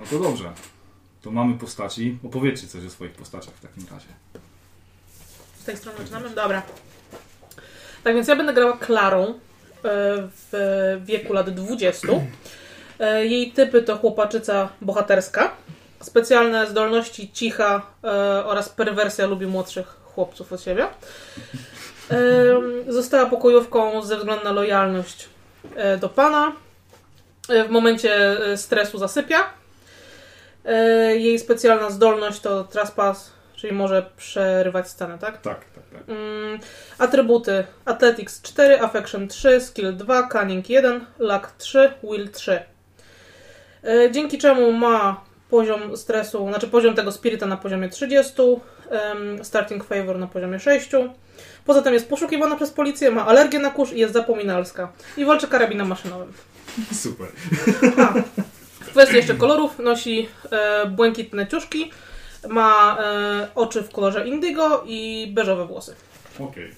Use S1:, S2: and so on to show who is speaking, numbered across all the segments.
S1: No to dobrze. To mamy postaci. Opowiedzcie coś o swoich postaciach w takim razie.
S2: Z tej strony zaczynamy? Dobra. Tak więc ja będę grała Klarą e, w wieku lat 20. E, Jej typy to chłopaczyca bohaterska, specjalne zdolności cicha e, oraz perwersja lubi młodszych chłopców od siebie. Została pokojówką ze względu na lojalność do pana. W momencie stresu zasypia. E, Jej specjalna zdolność to trespass, czyli może przerywać scenę, tak?
S1: Tak, tak, tak.
S2: Mm, atrybuty Athletics 4, Affection 3, Skill 2, Cunning 1, Luck 3, Will 3. E, Dzięki czemu ma poziom stresu, znaczy poziom tego spirita na poziomie 30, em, starting favor na poziomie 6. Poza tym jest poszukiwana przez policję, ma alergię na kurz i jest zapominalska. I walczy karabinem maszynowym.
S1: Super.
S2: w kwestii jeszcze kolorów nosi e, błękitne ciuszki, ma e, oczy w kolorze indygo i beżowe włosy.
S1: Okej.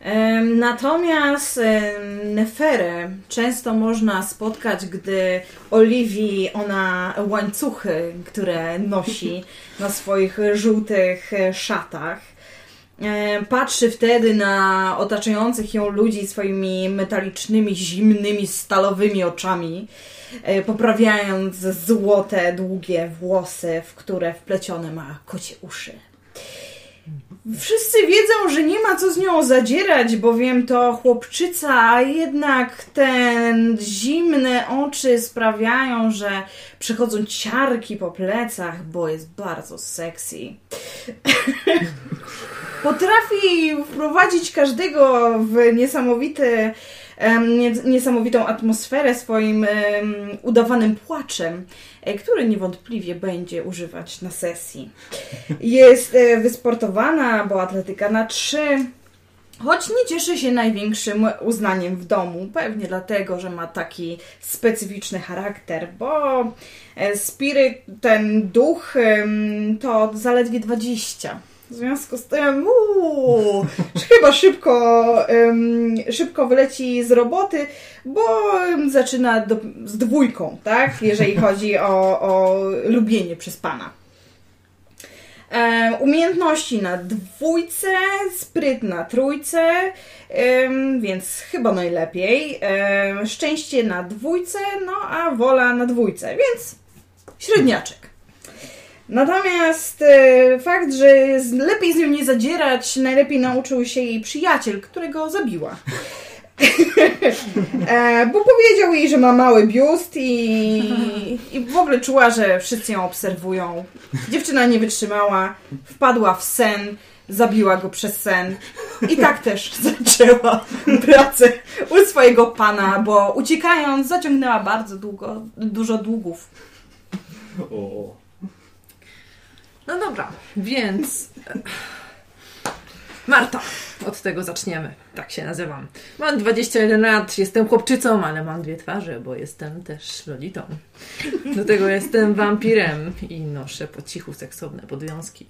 S3: Em, Natomiast em, Neferę często można spotkać, gdy Oliwii ona łańcuchy, które nosi na swoich żółtych e, szatach. Em, Patrzy wtedy na otaczających ją ludzi swoimi metalicznymi, zimnymi, stalowymi oczami, e, poprawiając złote, długie włosy, w które wplecione ma kocie uszy. Wszyscy wiedzą, że nie ma co z nią zadzierać, bowiem to chłopczyca, a jednak te zimne oczy sprawiają, że przechodzą ciarki po plecach, bo jest bardzo sexy. Potrafi wprowadzić każdego w niesamowity, em, nie- niesamowitą atmosferę swoim udawanym płaczem, e, który niewątpliwie będzie używać na sesji. Jest e, wysportowana, bo atletyka na trzy. Choć nie cieszy się największym uznaniem w domu, pewnie dlatego, że ma taki specyficzny charakter, bo e, spiryt, ten duch, to zaledwie 20. W związku z tym, uuu, chyba szybko, em, szybko wyleci z roboty, bo zaczyna do, z dwójką, tak? Jeżeli chodzi o, o lubienie przez pana. Umiejętności na dwójce, spryt na trójce, więc chyba najlepiej. Szczęście na dwójce, no a wola na dwójce, więc średniaczek. Natomiast e, fakt, że z- lepiej z nią nie zadzierać, najlepiej nauczył się jej przyjaciel, którego zabiła. e, bo powiedział jej, że ma mały biust i, i w ogóle czuła, że wszyscy ją obserwują. Dziewczyna nie wytrzymała, wpadła w sen, zabiła go przez sen i tak też zaczęła pracę u swojego pana, bo uciekając zaciągnęła bardzo długo, dużo długów.
S1: O,
S4: No dobra, więc. e, Marta, od tego zaczniemy. Tak się nazywam. Mam 21 lat, jestem chłopczycą, ale mam dwie twarze, bo jestem też lolitą. Do tego jestem wampirem i noszę po cichu seksowne podwiązki.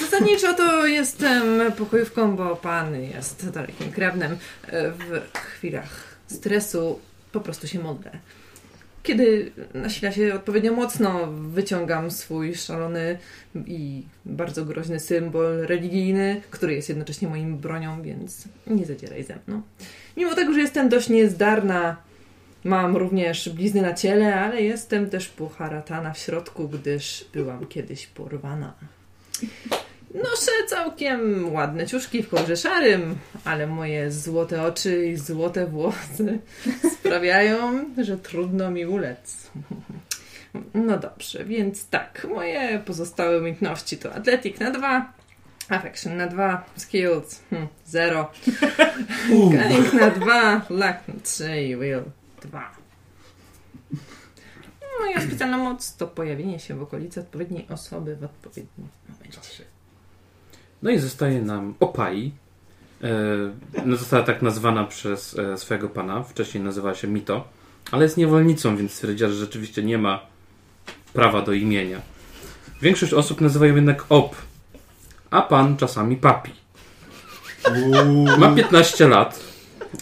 S4: Zasadniczo to jestem pokojówką, bo pan jest dalekim krewnym. E, W chwilach stresu po prostu się modlę. Kiedy nasila się odpowiednio mocno, wyciągam swój szalony i bardzo groźny symbol religijny, który jest jednocześnie moim bronią, więc nie zadzieraj ze mną. Mimo tego, że jestem dość niezdarna, mam również blizny na ciele, ale jestem też poharatana w środku, gdyż byłam kiedyś porwana. Noszę całkiem ładne ciuszki w kolorze szarym, ale moje złote oczy i złote włosy sprawiają, że trudno mi ulec. No dobrze, więc tak, moje pozostałe umiejętności to Athletic na 2, Affection na 2, Skills 0, Cunning na 2, Luck na 3 i Will 2. Moja specjalna moc to pojawienie się w okolicy odpowiedniej osoby w odpowiednim momencie.
S5: No i zostaje nam Opai. E, no została tak nazwana przez e, swojego pana. Wcześniej nazywała się Mito, ale jest niewolnicą, więc stwierdziła, że rzeczywiście nie ma prawa do imienia. Większość osób nazywa ją jednak Op, a pan czasami Papi. Ma 15 lat.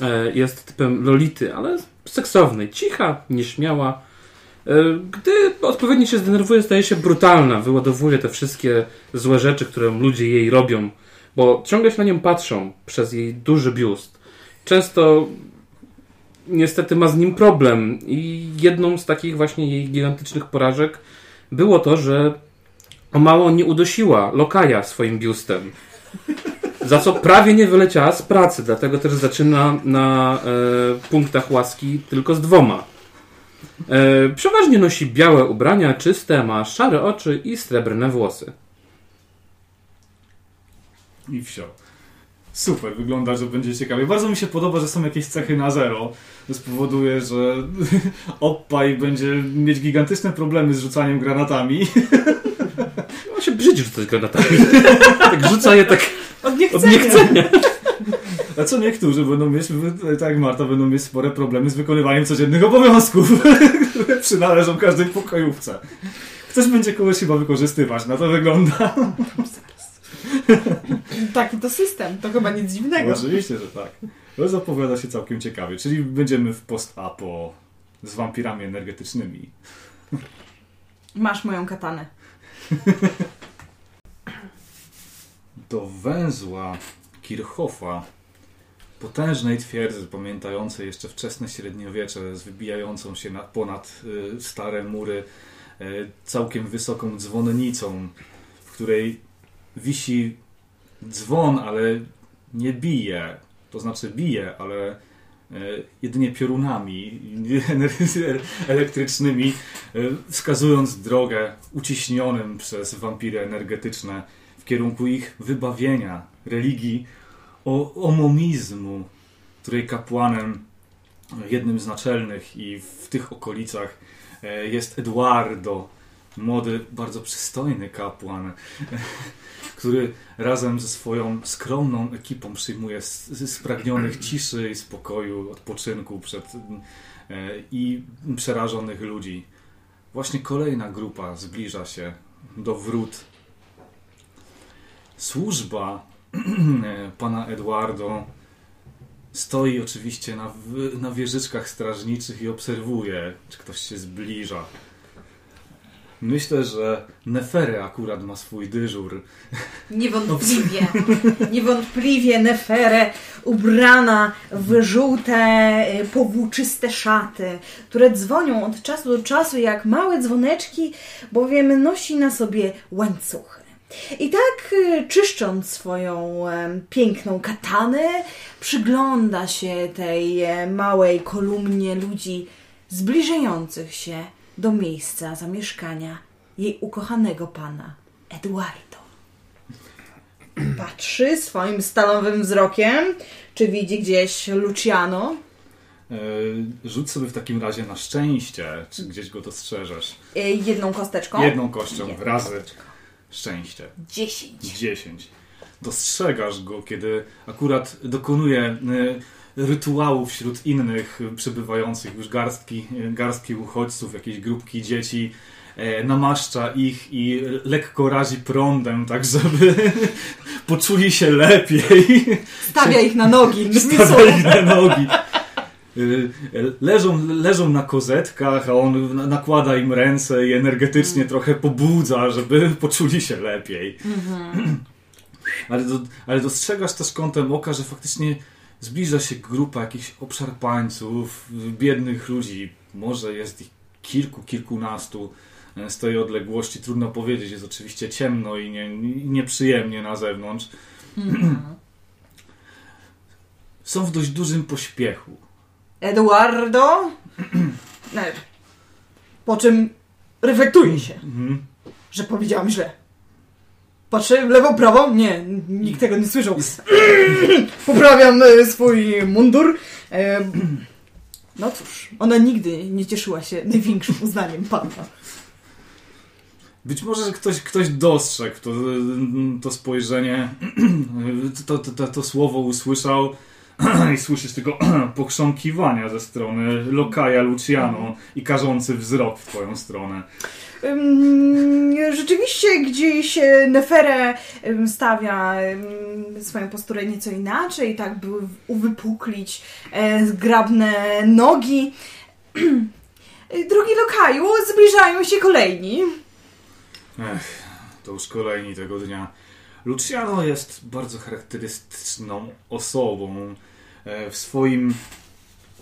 S5: E, Jest typem Lolity, ale seksownej, cicha, nieśmiała. E, Gdy odpowiednio się zdenerwuje, staje się brutalna, wyładowuje te wszystkie złe rzeczy, które ludzie jej robią, bo ciągle się na nią patrzą przez jej duży biust. Często niestety ma z nim problem i jedną z takich właśnie jej gigantycznych porażek było to, że o mało nie udosiła lokaja swoim biustem. Za co prawie nie wyleciała z pracy, dlatego też zaczyna na e, punktach łaski tylko z dwoma. E, przeważnie nosi białe ubrania, czyste, ma szare oczy i srebrne włosy.
S1: I wsio. Super, wygląda, że będzie ciekawie. Bardzo mi się podoba, że są jakieś cechy na zero. To spowoduje, że Oppaj będzie mieć gigantyczne problemy z rzucaniem granatami.
S5: On się brzydzi rzucać granatami. tak rzuca je tak
S3: Od
S5: od
S3: niechcenia.
S1: A co niektórzy będą mieć, tak jak Marta, będą mieć spore problemy z wykonywaniem codziennych obowiązków, które przynależą każdej pokojówce. Ktoś będzie kogoś chyba wykorzystywać, na to wygląda.
S3: Taki to system, to chyba nic dziwnego.
S1: Oczywiście, że tak. To zapowiada się całkiem ciekawie. Czyli będziemy w post-apo z wampirami energetycznymi.
S3: Masz moją katanę.
S1: Do węzła Kirchhoffa, potężnej twierdzy pamiętającej jeszcze wczesne średniowiecze z wybijającą się na, ponad y, stare mury y, całkiem wysoką dzwonnicą, w której wisi dzwon, ale nie bije. To znaczy bije, ale y, jedynie piorunami elektrycznymi, y, wskazując drogę uciśnionym przez wampiry energetyczne w kierunku ich wybawienia, religii, o, omomizmu, której kapłanem, jednym z naczelnych i w tych okolicach e, jest Eduardo, młody, bardzo przystojny kapłan, który razem ze swoją skromną ekipą przyjmuje spragnionych ciszy i spokoju, odpoczynku przed e, i przerażonych ludzi. Właśnie kolejna grupa zbliża się do wrót. Służba e, pana Eduardo stoi oczywiście na, na wieżyczkach strażniczych i obserwuje, czy ktoś się zbliża. Myślę, że Nefery akurat ma swój dyżur.
S3: Niewątpliwie, niewątpliwie Neferę ubrana w żółte, y, powłóczyste szaty, które dzwonią od czasu do czasu jak małe dzwoneczki, bowiem nosi na sobie łańcuchy. I tak y, czyszcząc swoją em, piękną katanę, przygląda się tej e, małej kolumnie ludzi zbliżających się do miejsca zamieszkania jej ukochanego pana Eduardo. Patrzy swoim stalowym wzrokiem, czy widzi gdzieś Luciano.
S1: E, Rzuć sobie w takim razie na szczęście, czy gdzieś go dostrzeżesz.
S3: Jedną kosteczką.
S1: Jedną kością
S3: Jedną
S1: razy
S3: kosteczką.
S1: Szczęście.
S3: Dziesięć.
S1: 10. Dostrzegasz go, kiedy akurat dokonuje y, rytuału wśród innych przebywających już garstki, garstki uchodźców, jakieś grupki dzieci. e, Namaszcza ich i lekko razi prądem, tak żeby poczuli się lepiej.
S3: Stawia ich na nogi.
S1: Stawia ich na nogi. Y, Leżą, leżą na kozetkach, a on na- nakłada im ręce i energetycznie trochę pobudza, żeby poczuli się lepiej. Ale, do, ale dostrzegasz też kątem oka, że faktycznie zbliża się grupa jakichś obszarpańców, biednych ludzi. Może jest ich kilku, kilkunastu e, z tej odległości. Trudno powiedzieć, jest oczywiście ciemno i, nie, i nieprzyjemnie na zewnątrz. Są w dość dużym pośpiechu.
S3: Eduardo. Po czym reflektuje się,
S1: Mhm.
S3: że powiedziałam źle. Patrzę w lewo, prawo. Nie, nikt tego nie słyszał. Poprawiam e, swój mundur. E, No cóż, ona nigdy nie cieszyła się największym uznaniem pana.
S1: Być może że ktoś, ktoś dostrzegł to, to spojrzenie, to, to, to, to słowo usłyszał, i słyszysz tego pokrząkiwania ze strony lokaja Luciano i karzący wzrok w twoją stronę.
S3: Rzeczywiście gdzieś e, Neferę stawia swoją posturę nieco inaczej, tak by uwypuklić e, zgrabne nogi. Drogi lokaju, zbliżają się kolejni.
S1: Ech, to już kolejni tego dnia. Luciano jest bardzo charakterystyczną osobą. E, W swoim,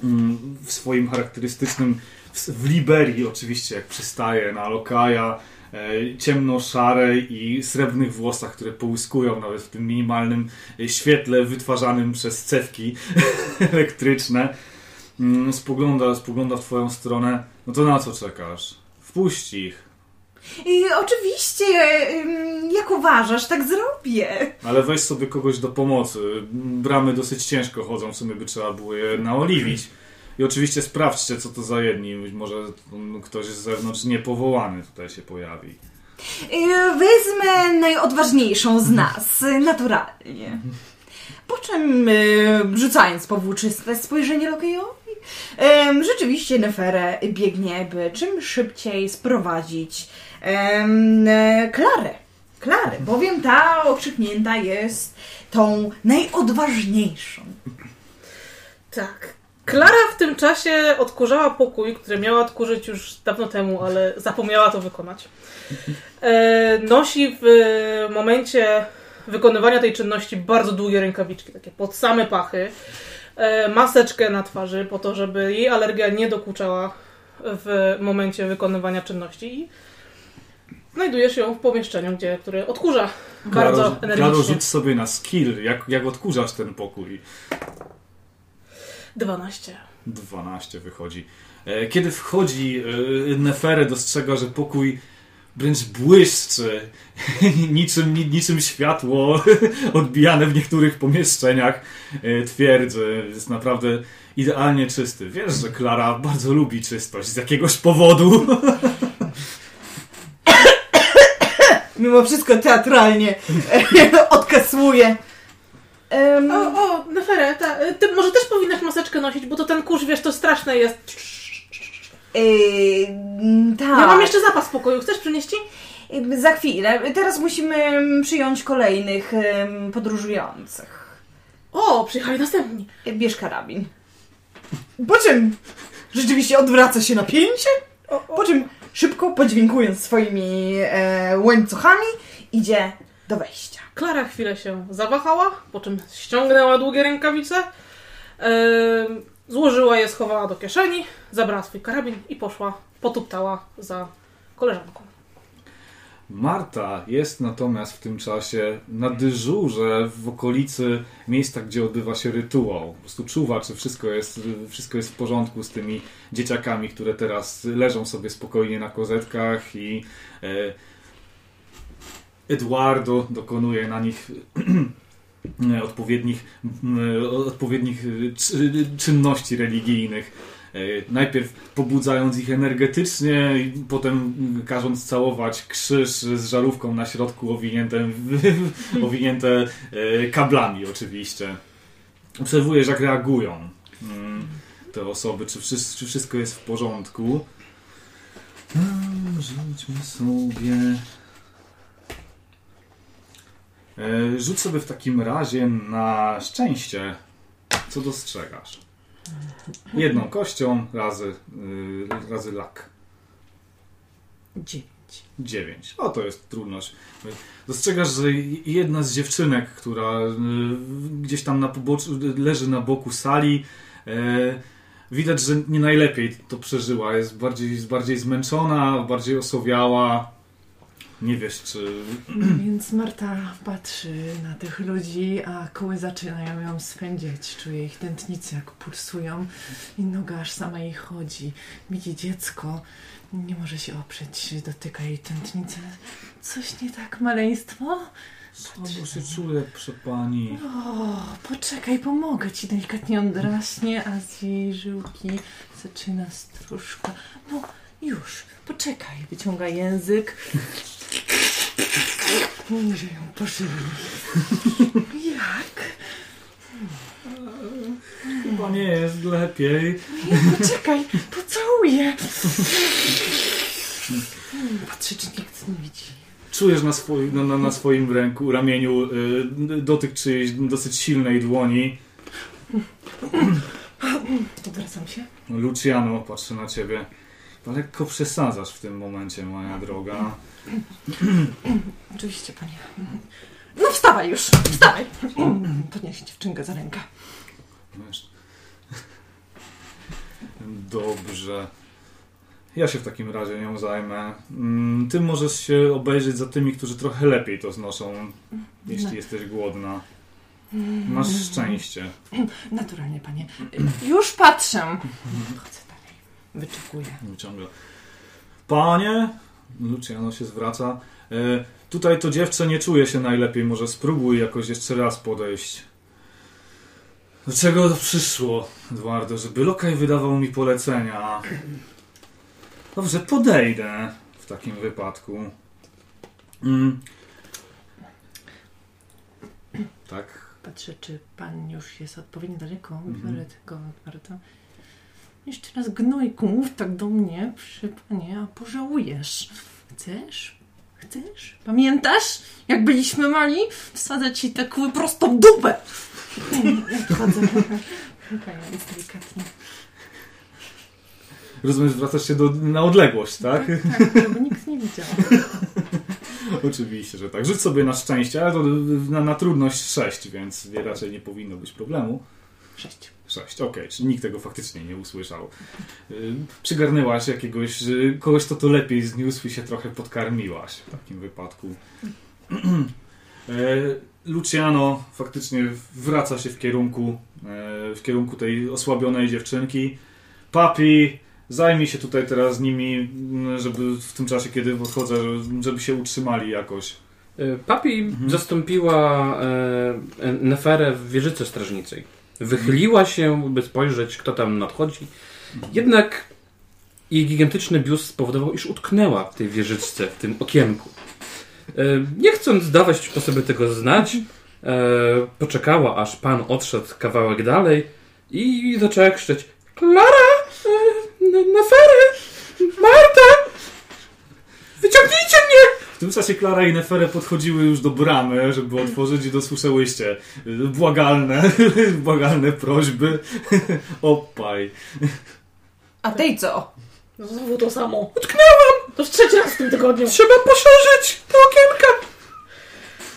S1: mm, w swoim charakterystycznym, w Liberii oczywiście, jak przystaje na lokaja, e, ciemno-szarej i srebrnych włosach, które połyskują nawet w tym minimalnym świetle wytwarzanym przez cewki elektryczne. Mm, Spogląda, spogląda w twoją stronę. No to na co czekasz? Wpuść ich.
S3: Oczywiście, jak uważasz, tak zrobię.
S1: Ale weź sobie kogoś do pomocy. Bramy dosyć ciężko chodzą, w sumie by trzeba było je naoliwić. I oczywiście sprawdźcie, co to za jedni. Być może ktoś z zewnątrz niepowołany tutaj się pojawi.
S3: Y, Wezmę najodważniejszą z nas, y, naturalnie. Po czym, y, rzucając powłóczyste spojrzenie Lokejowi, em, rzeczywiście Neferę biegnie, by czym szybciej sprowadzić Klarę. Klarę, bowiem ta okrzyknięta jest tą najodważniejszą.
S2: Tak. Klara w tym czasie odkurzała pokój, który miała odkurzyć już dawno temu, ale zapomniała to wykonać. E, nosi w momencie wykonywania tej czynności bardzo długie rękawiczki, takie pod same pachy. E, maseczkę na twarzy, po to, żeby jej alergia nie dokuczała w momencie wykonywania czynności. Znajdujesz ją w pomieszczeniu, gdzie, które odkurza bardzo
S1: Klaro, Klaro,
S2: energicznie.
S1: rzuć sobie na skill, jak, jak odkurzasz ten pokój.
S2: 12.
S1: 12 wychodzi. E, Kiedy wchodzi e, Neferę, dostrzega, że pokój wręcz błyszczy, niczym, ni- niczym światło odbijane w niektórych pomieszczeniach e, twierdzy. Jest naprawdę idealnie czysty. Wiesz, że Klara bardzo lubi czystość z jakiegoś powodu.
S3: Mimo wszystko teatralnie odkasłuje. Em,
S2: O, o, Neferę, ta, ty może też powinnaś maseczkę nosić, bo to ten kurz, wiesz, to straszne jest.
S3: Yy, tak.
S2: Ja mam jeszcze zapas w pokoju, chcesz przynieść ci?
S3: Yy, Za chwilę. Teraz musimy mm, przyjąć kolejnych em, podróżujących.
S2: O, przyjechali następni.
S3: Yy, Bierz karabin. Po czym rzeczywiście odwraca się napięcie, po czym szybko podźwiękując swoimi e, łańcuchami idzie do wejścia.
S2: Klara chwilę się zawahała, po czym ściągnęła długie rękawice, em, złożyła je, schowała do kieszeni, zabrała swój karabin i poszła, potuptała za koleżanką.
S1: Marta jest natomiast w tym czasie na dyżurze w okolicy miejsca, gdzie odbywa się rytuał. Po prostu czuwa, czy wszystko jest, wszystko jest w porządku z tymi dzieciakami, które teraz leżą sobie spokojnie na kozetkach i e, Eduardo dokonuje na nich e, odpowiednich, odpowiednich e, czy- czynności religijnych. E, Najpierw pobudzając ich energetycznie, potem każąc całować krzyż z żarówką na środku owinięte, owinięte e, kablami oczywiście. Obserwujesz jak reagują mm, te osoby, czy, czy wszystko jest w porządku. Mm, Rzućmy sobie... E, Rzuć sobie w takim razie na szczęście. Co dostrzegasz? Jedną kością razy, y, razy lak.
S4: Dziewięć.
S1: 9. O, to jest trudność. Dostrzegasz, że jedna z dziewczynek, która y, gdzieś tam na poboczu, leży na boku sali, e, widać, że nie najlepiej to przeżyła. Jest bardziej, jest bardziej zmęczona, bardziej osowiała. Nie wiesz, czy
S4: Więc Marta patrzy na tych ludzi, a koły zaczynają ją swędziać. Czuje ich tętnice, jak pulsują i noga aż sama jej chodzi. Widzi dziecko, nie może się oprzeć, dotyka jej tętnice. Coś nie tak, maleństwo?
S1: słabo się czuje, proszę pani.
S4: O, poczekaj, pomogę ci. Delikatnie ją draśnie, a z jej żyłki zaczyna stróżka. No, już, poczekaj. Wyciąga język. Że ją pożywi. Jak?
S1: Chyba nie jest lepiej.
S4: Poczekaj, pocałuję. Patrzę, czy nikt nie widzi.
S1: Czujesz na, swoi, na, na, na swoim ręku, ramieniu y, dotyk czyjejś dosyć silnej dłoni.
S4: Odwracam się.
S1: Luciano patrzy na ciebie. Chyba Lekko przesadzasz w tym momencie, moja droga.
S4: Oczywiście, panie. No wstawaj już, wstawaj. Podnieś dziewczynkę za rękę.
S1: Wiesz. Dobrze. Ja się w takim razie nią zajmę. Mm, Ty możesz się obejrzeć za tymi, którzy trochę lepiej to znoszą, jeśli jesteś głodna. Masz szczęście.
S4: Naturalnie, panie. Już patrzę. Wyczekuję.
S1: Wyciąga. Panie, Luciano się zwraca. E, tutaj to dziewczę nie czuje się najlepiej. Może spróbuj jakoś jeszcze raz podejść. Do czego to przyszło, Eduardo? Żeby lokaj wydawał mi polecenia. Dobrze, podejdę w takim wypadku. Mm. Tak.
S4: Patrzę, czy pan już jest odpowiednio daleko.
S1: Mhm.
S4: Biorę tego Edwarda. Jeszcze raz gnojku, mów tak do mnie, przy panie, a pożałujesz. Chcesz? Chcesz? Pamiętasz, jak byliśmy mali? Wsadzę ci te kły prosto w dupę. Wchodzę. Kając delikatnie.
S1: Rozumiem, zwracasz się do, na odległość, tak?
S4: Tak, żeby nikt nie widział.
S1: Oczywiście, że tak. Rzuć sobie na szczęście, ale to na, na trudność 6, więc raczej nie powinno być problemu.
S4: Sześć.
S1: 6, okej, czyli nikt tego faktycznie nie usłyszał. Y, Przygarnęłaś jakiegoś, y, kogoś, kto to lepiej zniósł i się trochę podkarmiłaś w takim wypadku. E, Luciano faktycznie wraca się w kierunku, e, w kierunku tej osłabionej dziewczynki. Papi, zajmij się tutaj teraz nimi, m, żeby w tym czasie, kiedy odchodzę, żeby się utrzymali jakoś.
S5: Papi
S1: Mhm.
S5: zastąpiła e, Neferę w wieżycy strażniczej. Wychyliła się, by spojrzeć, kto tam nadchodzi. Jednak jej gigantyczny biust spowodował, iż utknęła w tej wieżyczce, w tym okienku. E, Nie chcąc dawać po sobie tego znać, e, poczekała, aż pan odszedł kawałek dalej i zaczęła krzyczeć Klara! E, Nefery! Marta! Wyciągnijcie mnie!
S1: W tym czasie Klara i Neferę podchodziły już do bramy, żeby otworzyć i dosłyszałyście błagalne, błagalne prośby. Opaj.
S3: A tej co?
S2: No Znowu to samo. Utknęłam! To już trzeci raz w tym tygodniu.
S5: Trzeba poszerzyć te okienka!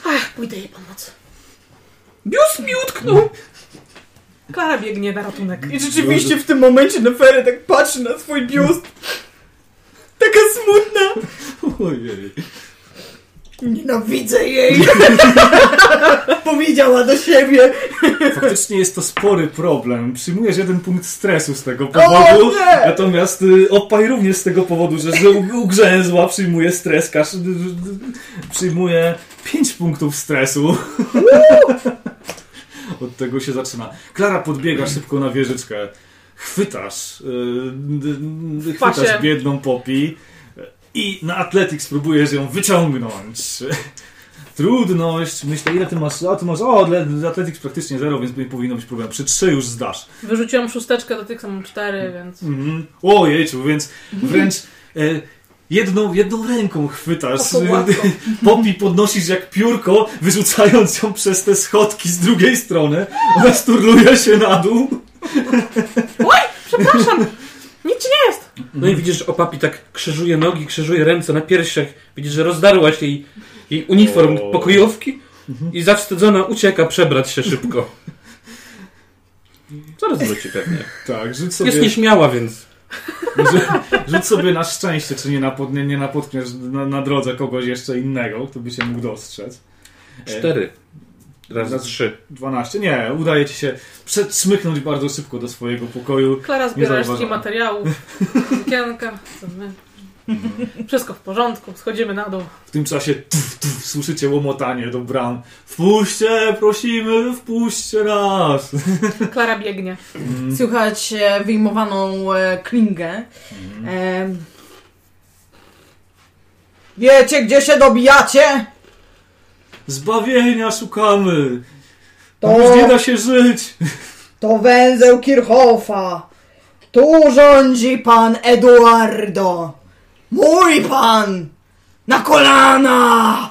S2: Ach, pójdę jej pomóc.
S5: Bius mi utknął!
S2: Klara biegnie na ratunek.
S3: I rzeczywiście w tym momencie Nefery tak patrzy na swój biust. Taka smutna.
S1: Ojej.
S3: Nienawidzę jej. Powiedziała do siebie.
S1: Faktycznie jest to spory problem. Przyjmujesz jeden punkt stresu z tego powodu.
S3: O nie!
S1: Natomiast y, Opaj również z tego powodu, że, że ugrzęzła, przyjmuje stres. Kasz, y, y, y, przyjmuje 5 punktów stresu. Od tego się zaczyna. Klara podbiega szybko na wieżyczkę. Chwytasz, y, y, y, chwytasz
S2: Pasie.
S1: biedną Popi i na Athletics próbujesz ją wyciągnąć. Trudność, myślę, ile ty masz? A ty masz, o, Athletics praktycznie zero, więc nie powinno być problemu. Przy trzy już zdasz.
S2: Wyrzuciłam szósteczkę, do tych mam cztery, więc...
S1: Mhm. Ojejciu, więc wręcz e, jedną, jedną ręką chwytasz. Popi podnosisz jak piórko, wyrzucając ją przez te schodki z drugiej strony. Ona sturluje się na dół.
S2: Przepraszam! Nic ci nie jest!
S5: No i widzisz, że Opapi tak krzyżuje nogi, krzyżuje ręce na piersiach. Widzisz, że rozdarłaś jej, jej uniform
S1: O.
S5: pokojówki i zawstydzona ucieka przebrać się szybko. Zaraz wróci pewnie.
S1: Tak, rzuć sobie,
S5: Jest nieśmiała, więc
S1: rzuć sobie na szczęście, czy nie, napod, nie, nie napotkniesz na, na drodze kogoś jeszcze innego, kto by się mógł dostrzec.
S5: Cztery. Razy trzy.
S1: 12. Nie, udaje ci się przetrzmychnąć bardzo szybko do swojego pokoju.
S2: Klara zbiera resztki materiałów, my. Wszystko w porządku, schodzimy na dół.
S1: W tym czasie tuf, tuf, słyszycie łomotanie do bram. Wpuśćcie, prosimy, wpuśćcie nas.
S2: Klara biegnie.
S3: Słychać e, wyjmowaną e, klingę. E, Wiecie, gdzie się dobijacie?
S1: Zbawienia szukamy. Tam już nie da się żyć.
S3: To węzeł Kirchhoffa. Tu rządzi pan Eduardo. Mój pan. Na kolana!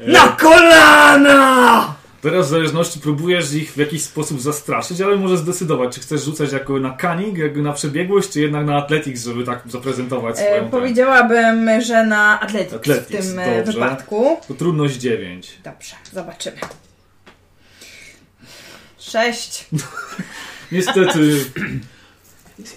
S3: Na kolana!
S1: Teraz w zależności próbujesz ich w jakiś sposób zastraszyć, ale możesz zdecydować, czy chcesz rzucać jako na cunning, jak na przebiegłość, czy jednak na athletics, żeby tak zaprezentować swoją...
S3: E, powiedziałabym, że na Athletics,
S1: Athletics,
S3: w tym e,
S1: dobrze.
S3: wypadku.
S1: To trudność 9.
S3: Dobrze, zobaczymy. Sześć.
S1: Niestety...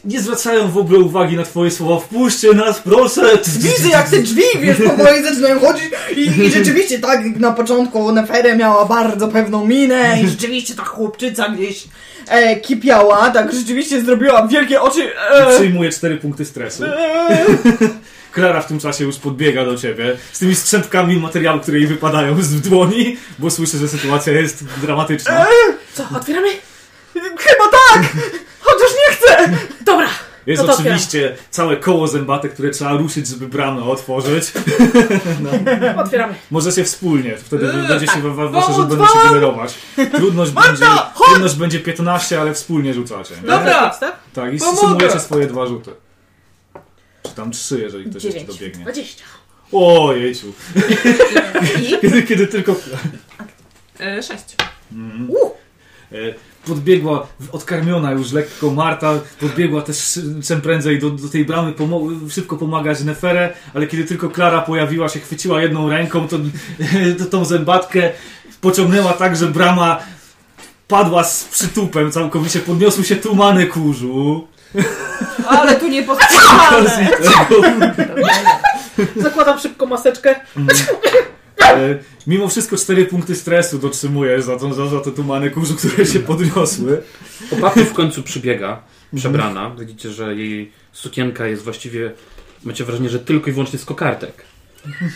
S1: Nie zwracają w ogóle uwagi na twoje słowa. Wpuśćcie nas, proszę!
S3: Widzę jak te drzwi, wiesz, powoli zaczynają chodzić i, i rzeczywiście tak na początku Neferę miała bardzo pewną minę i rzeczywiście ta chłopczyca gdzieś e, kipiała, tak rzeczywiście zrobiła wielkie oczy. E,
S1: Przyjmuje 4 punkty stresu.
S3: e,
S1: Klara w tym czasie już podbiega do ciebie z tymi strzępkami materiału, które jej wypadają z dłoni, bo słyszy, że sytuacja jest dramatyczna.
S2: Co, otwieramy?
S3: chyba tak! Chociaż nie chcę!
S1: Jest
S2: no otwieram.
S1: oczywiście całe koło zębatek, które trzeba ruszyć, żeby bramę otworzyć.
S2: Otwieramy.
S1: Możecie wspólnie, wtedy
S2: Eee,
S1: będzie się,
S2: tak.
S1: wa- wasze rzut będą się generować. Trudność będzie,
S3: chodź!
S1: trudność będzie 15, ale wspólnie rzucacie. nie?
S2: Dobra. Tak?
S1: Tak, i
S3: Pomogę!
S1: sumujecie swoje dwa rzuty. Czy tam trzy, jeżeli ktoś jeszcze
S3: Dziewięć.
S1: dobiegnie.
S2: 20.
S1: O, jejciu. Kiedy, kiedy tylko...
S4: E, sześć.
S1: Mhm. Podbiegła, odkarmiona już lekko Marta, podbiegła też czym prędzej do, do tej bramy, pomo- szybko pomagać Neferę, ale kiedy tylko Klara pojawiła się, chwyciła jedną ręką to, to, tą zębatkę, pociągnęła tak, że brama padła z przytupem całkowicie, podniosły się tumany kurzu.
S3: Ale tu nie postrzegane!
S2: Zakładam szybko maseczkę.
S1: E, Mimo wszystko cztery punkty stresu dotrzymujesz za, tą, za, za te tumany kurzu, które się podniosły.
S5: Opapi w końcu przybiega, przebrana. Widzicie, że jej sukienka jest właściwie, macie wrażenie, że tylko i wyłącznie z kokardek.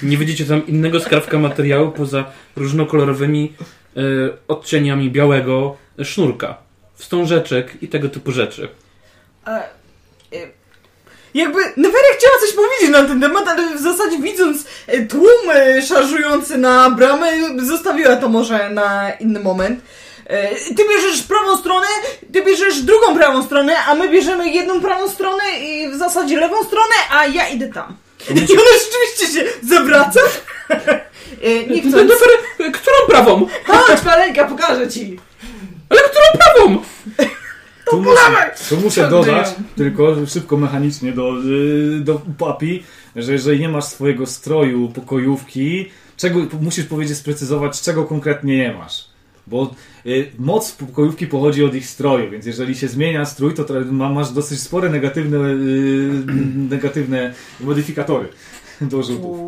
S5: Nie widzicie tam innego skrawka materiału poza różnokolorowymi e, odcieniami białego sznurka, wstążeczek i tego typu rzeczy.
S3: E, e, Jakby Neferia chciała coś powiedzieć na ten temat, ale w zasadzie widząc e, tłum e, szarżujący na bramę, zostawiła to może na inny moment. E, Ty bierzesz prawą stronę, ty bierzesz drugą prawą stronę, a my bierzemy jedną prawą stronę i w zasadzie lewą stronę, a ja idę tam. I ona rzeczywiście się zawraca. Nie chcąc...
S5: E, Którą prawą?
S3: Chodź, maleńka, pokażę ci.
S5: Ale którą prawą?
S1: Tu muszę, tu muszę dodać, tylko szybko mechanicznie do, do papi, że jeżeli nie masz swojego stroju, pokojówki, czego, musisz powiedzieć, sprecyzować, czego konkretnie nie masz. Bo y, moc pokojówki pochodzi od ich stroju, więc jeżeli się zmienia strój, to ma- masz dosyć spore negatywne, y, negatywne modyfikatory do rzutów.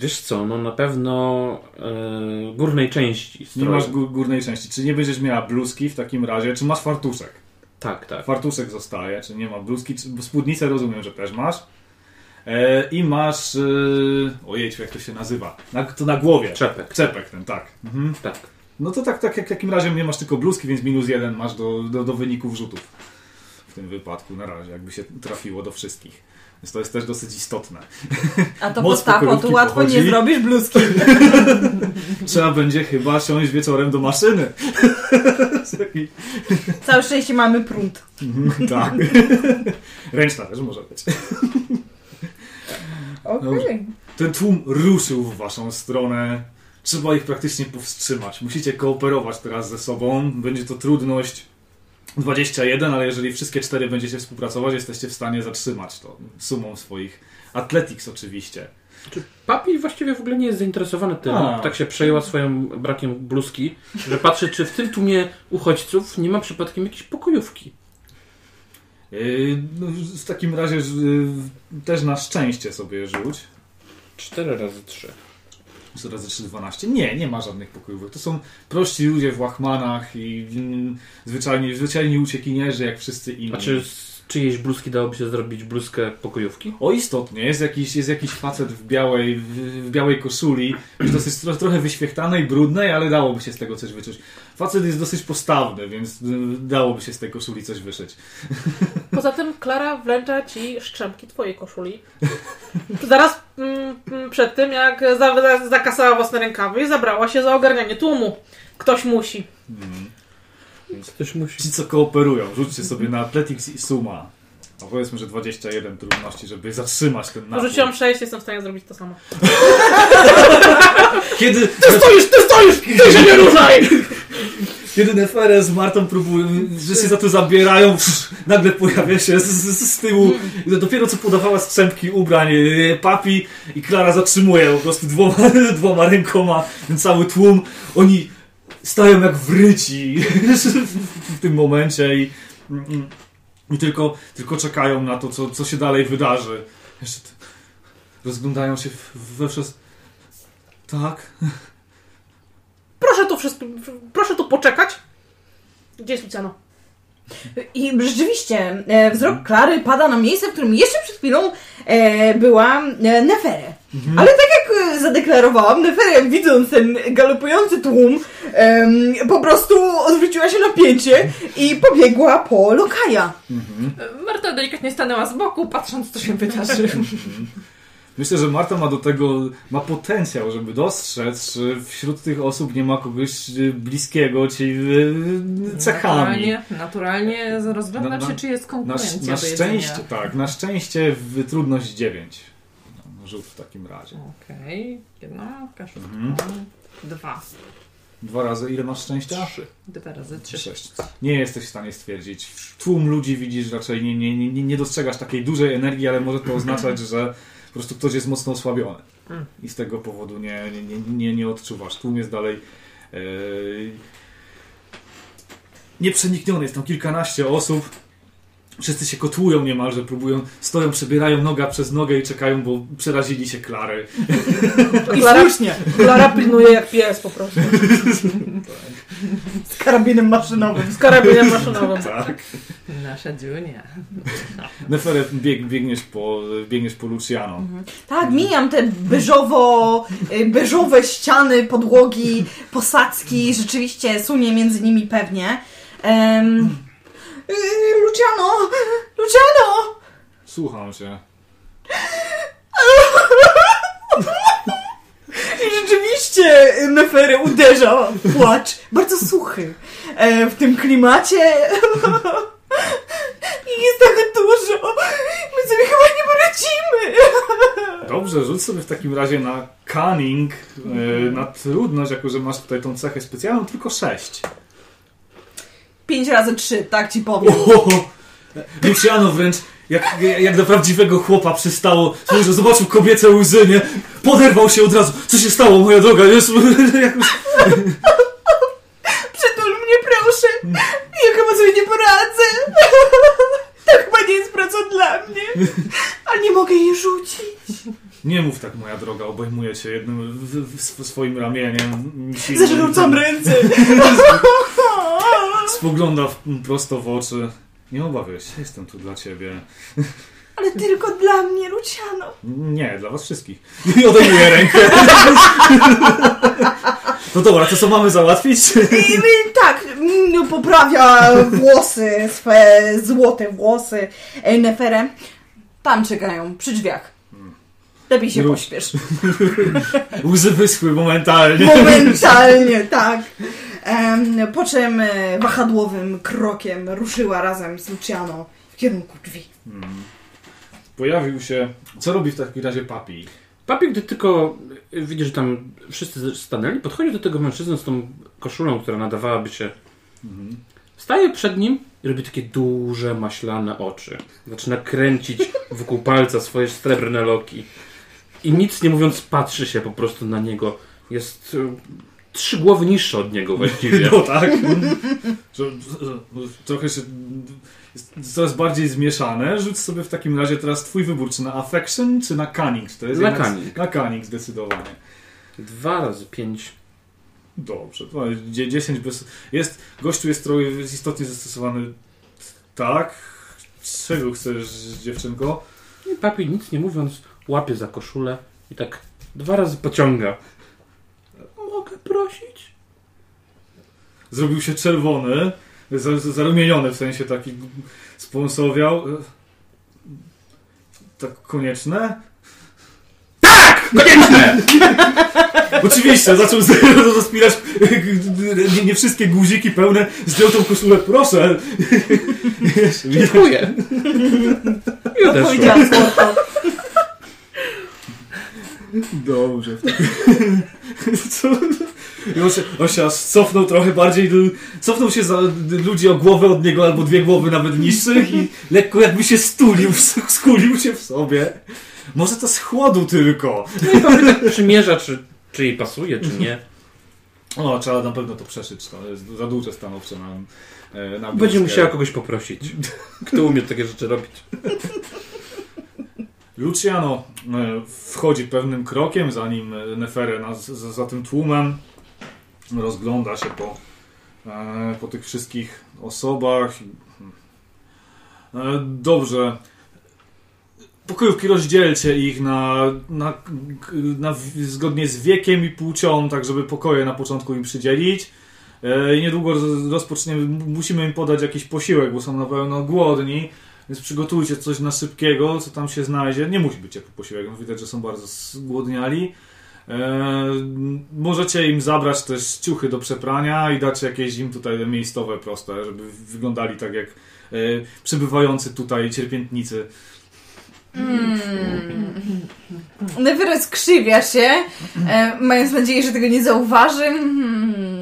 S5: Wiesz co, no na pewno e, górnej części
S1: Nie
S5: stroju.
S1: masz gó- górnej części. Czy nie będziesz miała bluzki w takim razie, czy masz fartuszek?
S5: Tak, tak.
S1: Fartuszek zostaje, czy nie ma bluzki, czy, bo spódnicę rozumiem, że też masz. E, I masz. E, ojejciu, jak to się nazywa? Na, to na głowie.
S5: Czepek.
S1: Czepek ten, tak. Mhm.
S5: Tak.
S1: No to tak, tak jak w takim razie nie masz tylko bluzki, więc minus jeden masz do, do, do wyników rzutów. W tym wypadku na razie, jakby się trafiło do wszystkich. Więc to jest też dosyć istotne.
S3: A to postapo, tu łatwo nie
S1: pochodzi.
S3: zrobisz bluzki.
S1: Trzeba będzie chyba siąść wieczorem do maszyny.
S3: Całe szczęście mamy prąd.
S1: Mhm, tak. Ręczna też może być.
S3: Okej.
S1: Ten tłum ruszył w waszą stronę. Trzeba ich praktycznie powstrzymać. Musicie kooperować teraz ze sobą. Będzie to trudność 21, ale jeżeli wszystkie cztery będziecie współpracować, jesteście w stanie zatrzymać to sumą swoich athletics oczywiście.
S5: Czy papi właściwie w ogóle nie jest zainteresowany tym?
S1: A.
S5: Tak się przejęła swoim brakiem bluzki, że patrzy, czy w tym tłumie uchodźców nie ma przypadkiem jakiejś pokojówki.
S1: Yy, no, w takim razie yy, też na szczęście sobie rzuć.
S5: 4 razy 3.
S1: 4 razy 3, 12. Nie, nie ma żadnych pokojówek. To są prości ludzie w łachmanach i mm, zwyczajni, zwyczajni uciekinierzy, jak wszyscy inni.
S5: Znaczy, z czyjejś bluzki dałoby się zrobić bluzkę pokojówki?
S1: O istotnie, jest jakiś, jest jakiś facet w białej, w, w białej koszuli, już dosyć tro, trochę wyświechtanej, brudnej, ale dałoby się z tego coś wyczuć. Facet jest dosyć postawny, więc y, dałoby się z tej koszuli coś wyszyć.
S2: Poza tym Klara wręcza ci szczępki twojej koszuli. Zaraz mm, mm, przed tym, jak za, za, zakasała własne rękawy i zabrała się za ogarnianie tłumu. Ktoś musi.
S1: Więc
S5: Ktoś musi.
S1: ci, co kooperują, rzućcie sobie na Athletics i Suma. A powiedzmy, że 21 trudności, żeby zatrzymać ten napój.
S2: Porzuciłam 6, jestem w stanie zrobić to samo.
S1: Kiedy,
S2: Ty stoisz, ty stoisz! Ty się nie ruszaj!
S1: Kiedy Neferes z Martą próbują, że się za to zabierają, nagle pojawia się z, z, z tyłu, dopiero co podawała strzępki ubrań e, papi i Klara zatrzymuje po prostu dwoma, dwoma rękoma ten cały tłum. Oni stają jak wryci w tym momencie i, i tylko, tylko czekają na to, co, co się dalej wydarzy. Jeszcze rozglądają się we wszystko. Tak.
S2: Proszę tu wszystko, proszę tu poczekać. Gdzie jest Luciano?
S3: I rzeczywiście e, wzrok Klary pada na miejsce, w którym jeszcze przed chwilą e, była e, Neferę. Ale tak jak zadeklarowałam, Neferę widząc ten galopujący tłum em, po prostu odwróciła się na pięcie i pobiegła po lokaja.
S4: Marta delikatnie stanęła z boku, patrząc, co się wydarzy.
S1: Myślę, że Marta ma do tego, ma potencjał, żeby dostrzec, czy wśród tych osób nie ma kogoś bliskiego ci y, cechami.
S4: Naturalnie, naturalnie rozglądam
S1: Na- na-
S4: się, czy jest
S1: Na,
S4: konkurencja
S1: na
S4: do
S1: szczęście, tak, na szczęście trudność 9. No, Rzut w takim razie.
S4: Okej, jedna, kaszubka,
S1: Mhm.
S4: dwa.
S1: Dwa razy ile masz szczęścia?
S5: Trzy.
S4: Dwa razy trzy.
S1: Sześć. Nie jesteś w stanie stwierdzić. Tłum ludzi widzisz raczej, nie, nie, nie, nie dostrzegasz takiej dużej energii, ale może to oznaczać, że po prostu ktoś jest mocno osłabiony.
S4: Mm.
S1: I z tego powodu nie, nie, nie, nie, nie odczuwasz. Tłum jest dalej e, nieprzenikniony. Jest tam kilkanaście osób. Wszyscy się kotłują niemalże, próbują, stoją, przebierają noga przez nogę i czekają, bo przerazili się Klary.
S3: I
S2: Klara-
S3: słusznie,
S2: Klara pilnuje jak pies po prostu.
S3: karabinem maszynowym.
S2: Z karabinem maszynowym.
S1: Tak.
S4: Nasza Junia.
S1: Neferę, bieg, biegniesz, po, biegniesz po Luciano.
S3: Tak, mijam te beżowo, y, beżowe ściany, podłogi, posadzki. Rzeczywiście sunie między nimi pewnie. Um, Luciano! Luciano!
S1: Słucham się.
S3: I rzeczywiście Neferę uderza w płacz. Bardzo suchy. E, w tym klimacie. I jest tak dużo. My sobie chyba nie poradzimy.
S1: Dobrze, rzuć sobie w takim razie na cunning, e, na trudność, jako że masz tutaj tą cechę specjalną, tylko 6.
S3: Pięć razy trzy, tak ci powiem.
S1: Luciano wręcz, jak, jak do prawdziwego chłopa przystało, że zobaczył kobiece łzy, nie? Poderwał się od razu. Co się stało, moja droga? Jest, jakoś...
S3: Przytul mnie proszę. Ja chyba sobie nie poradzę. To chyba nie jest praca dla mnie. Ale nie mogę jej rzucić.
S1: Nie mów tak, moja droga, obejmuję cię jednym w, w, w swoim ramieniem. silnym.
S3: Zarzucam ręce.
S1: Spogląda w, prosto w oczy. Nie obawiaj się, jestem tu dla ciebie.
S3: Ale tylko dla mnie, Luciano.
S1: Nie, dla was wszystkich. I odejmuję rękę. No dobra, to co mamy załatwić?
S3: I, i tak, mm, poprawia włosy, swe złote włosy e, Neferę. Tam czekają, przy drzwiach. Lepiej się pośpiesz.
S1: Łzy wyschły momentalnie.
S3: Momentalnie, tak. Po czym e, wahadłowym krokiem ruszyła razem z Luciano w kierunku drzwi.
S1: Pojawił się... Co robi w takim razie papi?
S5: Papi, gdy tylko y, widzi, że tam wszyscy stanęli, podchodzi do tego mężczyzny z tą koszulą, która nadawałaby się. Staje przed nim i robi takie duże, maślane oczy. Zaczyna kręcić wokół palca swoje srebrne loki. I nic nie mówiąc, patrzy się po prostu na niego. Jest y, trzy głowy niższy od niego właściwie.
S1: No tak. Trochę się... Jest coraz bardziej zmieszane. Rzuć sobie w takim razie teraz twój wybór, czy na affection, czy na cunning. To jest
S5: Na
S1: jednak-
S5: cunning.
S1: Na cunning zdecydowanie.
S5: Dwa razy pięć.
S1: Dobrze, to jest dzie- 10 bez... Jest, gościu jest trochę jest istotnie zastosowany tak. Czego chcesz, dziewczynko?
S5: I papi nic nie mówiąc łapie za koszulę i tak dwa razy pociąga. Prosić?
S1: Zrobił się czerwony, za- za- zarumieniony, w sensie taki sponsorowiał. Tak konieczne?
S5: Konieczne!
S1: Oczywiście, zaczął rozpinać nie, nie wszystkie guziki pełne, zdjął tą koszulę, proszę.
S5: Dziękuję.
S3: Słodko.
S1: Dobrze. Co? I on się, on się aż cofnął trochę bardziej, cofnął się za ludzi o głowę od niego, albo dwie głowy nawet niższych i lekko jakby się stulił, skulił się w sobie. Może to z chłodu tylko.
S5: Przymierza, czy, czy jej pasuje, czy nie.
S1: O, trzeba na pewno to przeszyć, to jest za duże stanowcze na, e, na
S5: Będzie musiała kogoś poprosić. Kto umie takie rzeczy robić?
S1: Luciano e, wchodzi pewnym krokiem, zanim Neferę za, za tym tłumem rozgląda się po, e, po tych wszystkich osobach. E, dobrze. Pokojówki rozdzielcie ich na, na, na, zgodnie z wiekiem i płcią, tak żeby pokoje na początku im przydzielić. E, I niedługo roz- rozpoczniemy, musimy im podać jakiś posiłek, bo są na pewno głodni. Więc przygotujcie coś na szybkiego, co tam się znajdzie. Nie musi być ciepły posiłek, no widać, że są bardzo zgłodniali. E, możecie im zabrać też ciuchy do przeprania i dać jakieś im tutaj miejscowe proste, żeby wyglądali tak jak e, przybywający tutaj cierpiętnicy.
S3: Never skrzywia się, e, mając nadzieję, że tego nie zauważy. Hmm.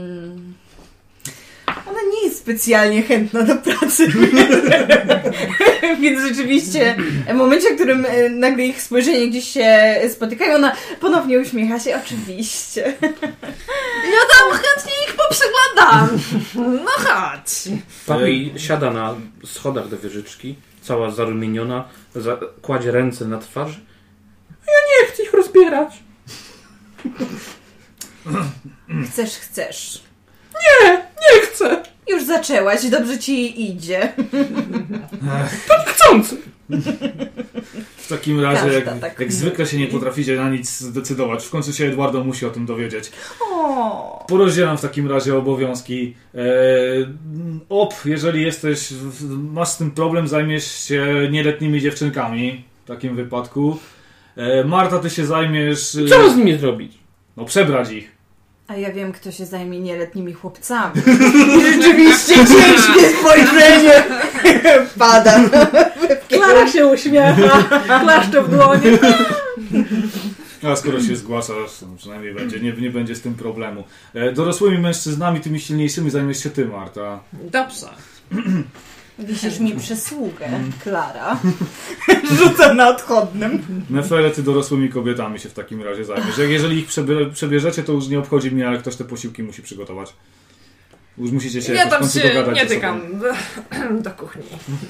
S3: Specjalnie chętna do pracy. Więc rzeczywiście, w momencie, w którym e, nagle ich spojrzenie gdzieś się spotykają, ona ponownie uśmiecha się. Oczywiście.
S4: Ja tam chętnie ich poprzyglądam. No chodź.
S5: Papi siada na schodach do wieżyczki, cała zarumieniona, za, kładzie ręce na twarzy. Ja nie chcę ich rozbierać.
S3: Chcesz, chcesz.
S5: Nie chcę.
S3: Już zaczęłaś, dobrze ci idzie.
S5: Chcący.
S1: W takim razie,
S3: Każda
S1: jak,
S3: tak
S1: jak zwykle się nie potraficie na nic zdecydować. W końcu się Eduardo musi o tym dowiedzieć.
S3: O.
S1: Porozdzielam w takim razie obowiązki. E, op, jeżeli jesteś, masz z tym problem, zajmiesz się nieletnimi dziewczynkami. W takim wypadku. E, Marta, ty się zajmiesz.
S5: Co z nimi zrobić?
S1: No, przebrać ich.
S3: A ja wiem, kto się zajmie nieletnimi chłopcami. I rzeczywiście ciężkie spojrzenie pada.
S2: Klara się uśmiecha, klaszcze w dłonie.
S1: A skoro się zgłaszasz, to przynajmniej będzie, nie, nie będzie z tym problemu. E, dorosłymi mężczyznami, tymi silniejszymi, zajmiesz się ty, Marta.
S4: Dobrze.
S3: Wisisz mi przysługę, Klara. Rzucam na odchodnym.
S1: Nefere, ty dorosłymi kobietami się w takim razie zajmiesz. Jeżeli ich przebie- przebierzecie, to już nie obchodzi mnie, ale ktoś te posiłki musi przygotować. Już musicie się
S4: Ja tam się
S1: dogadać
S4: nie tykam do kuchni.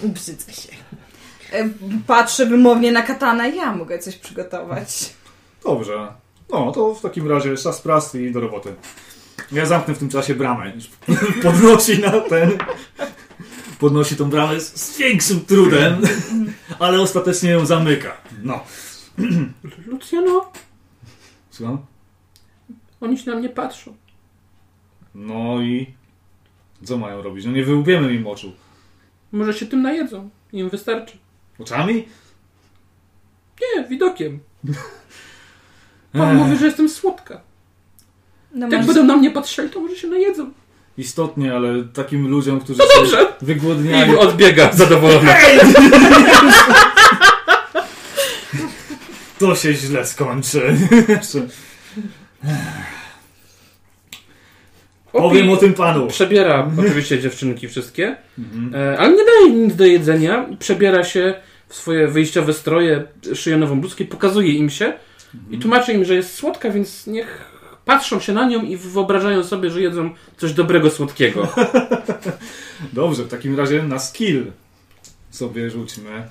S4: Brzydzę się.
S3: E, Patrzę wymownie na katana, ja mogę coś przygotować.
S1: Dobrze. No, to w takim razie czas pracy i do roboty. Ja zamknę w tym czasie bramę. Podnosi na ten... Podnosi tą bramę z, z większym trudem, ale ostatecznie ją zamyka. No.
S5: Luciano,
S1: Słucham?
S5: oni się na mnie patrzą.
S1: No i... Co mają robić? No nie wyłupiemy im oczu.
S5: Może się tym najedzą. Im wystarczy.
S1: Oczami?
S5: Nie, widokiem. Pan mówi, że jestem słodka.
S3: No
S5: Jak
S3: masz-
S5: będą na mnie patrzeli, to może się najedzą.
S1: Istotnie, ale takim ludziom, którzy się
S5: dobrze. I
S1: wygłodniają...
S5: odbiega zadowolona.
S1: To się źle skończy. Powiem o tym panu.
S5: Przebiera oczywiście dziewczynki wszystkie, e, ale nie daje im nic do jedzenia. Przebiera się w swoje wyjściowe stroje, szyje nową bluzkę i pokazuje im się. I tłumaczy im, że jest słodka, więc niech patrzą się na nią i wyobrażają sobie, że jedzą coś dobrego, słodkiego.
S1: Dobrze, w takim razie na skill sobie rzućmy.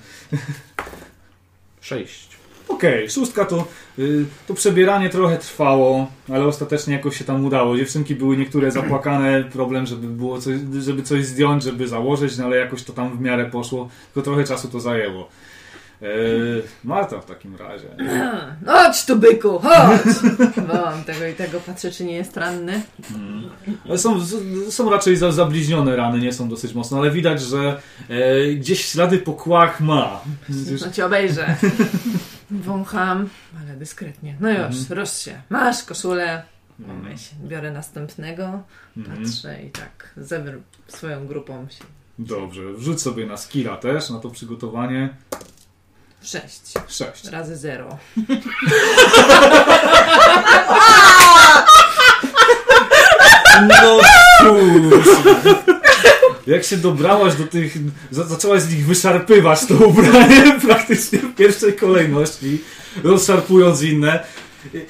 S5: Sześć.
S1: Okej, szóstka to, y, to przebieranie trochę trwało, ale ostatecznie jakoś się tam udało. Dziewczynki były niektóre zapłakane, problem, żeby było coś, żeby coś zdjąć, żeby założyć, no ale jakoś to tam w miarę poszło, tylko trochę czasu to zajęło. Yy, Marta w takim razie.
S4: Chodź tu, byku, chodź! On tego i tego patrzy, czy nie jest ranny.
S1: Ale Są, są raczej za, zabliźnione rany, nie są dosyć mocne, ale widać, że e, gdzieś ślady po kłach ma.
S4: No cię obejrzę. Wącham, ale dyskretnie. No już,
S1: Mhm.
S4: się. Masz koszulę.
S1: Mhm.
S4: Biorę następnego,
S1: Mhm.
S4: patrzę i tak zebrę swoją grupą się.
S1: Dobrze, wrzuć sobie na skilla też, na to przygotowanie.
S4: Sześć.
S1: 6.
S4: Razy zero.
S1: No cóż. Jak się dobrałaś do tych. za- Zaczęłaś z nich wyszarpywać to ubranie praktycznie w pierwszej kolejności, rozszarpując inne.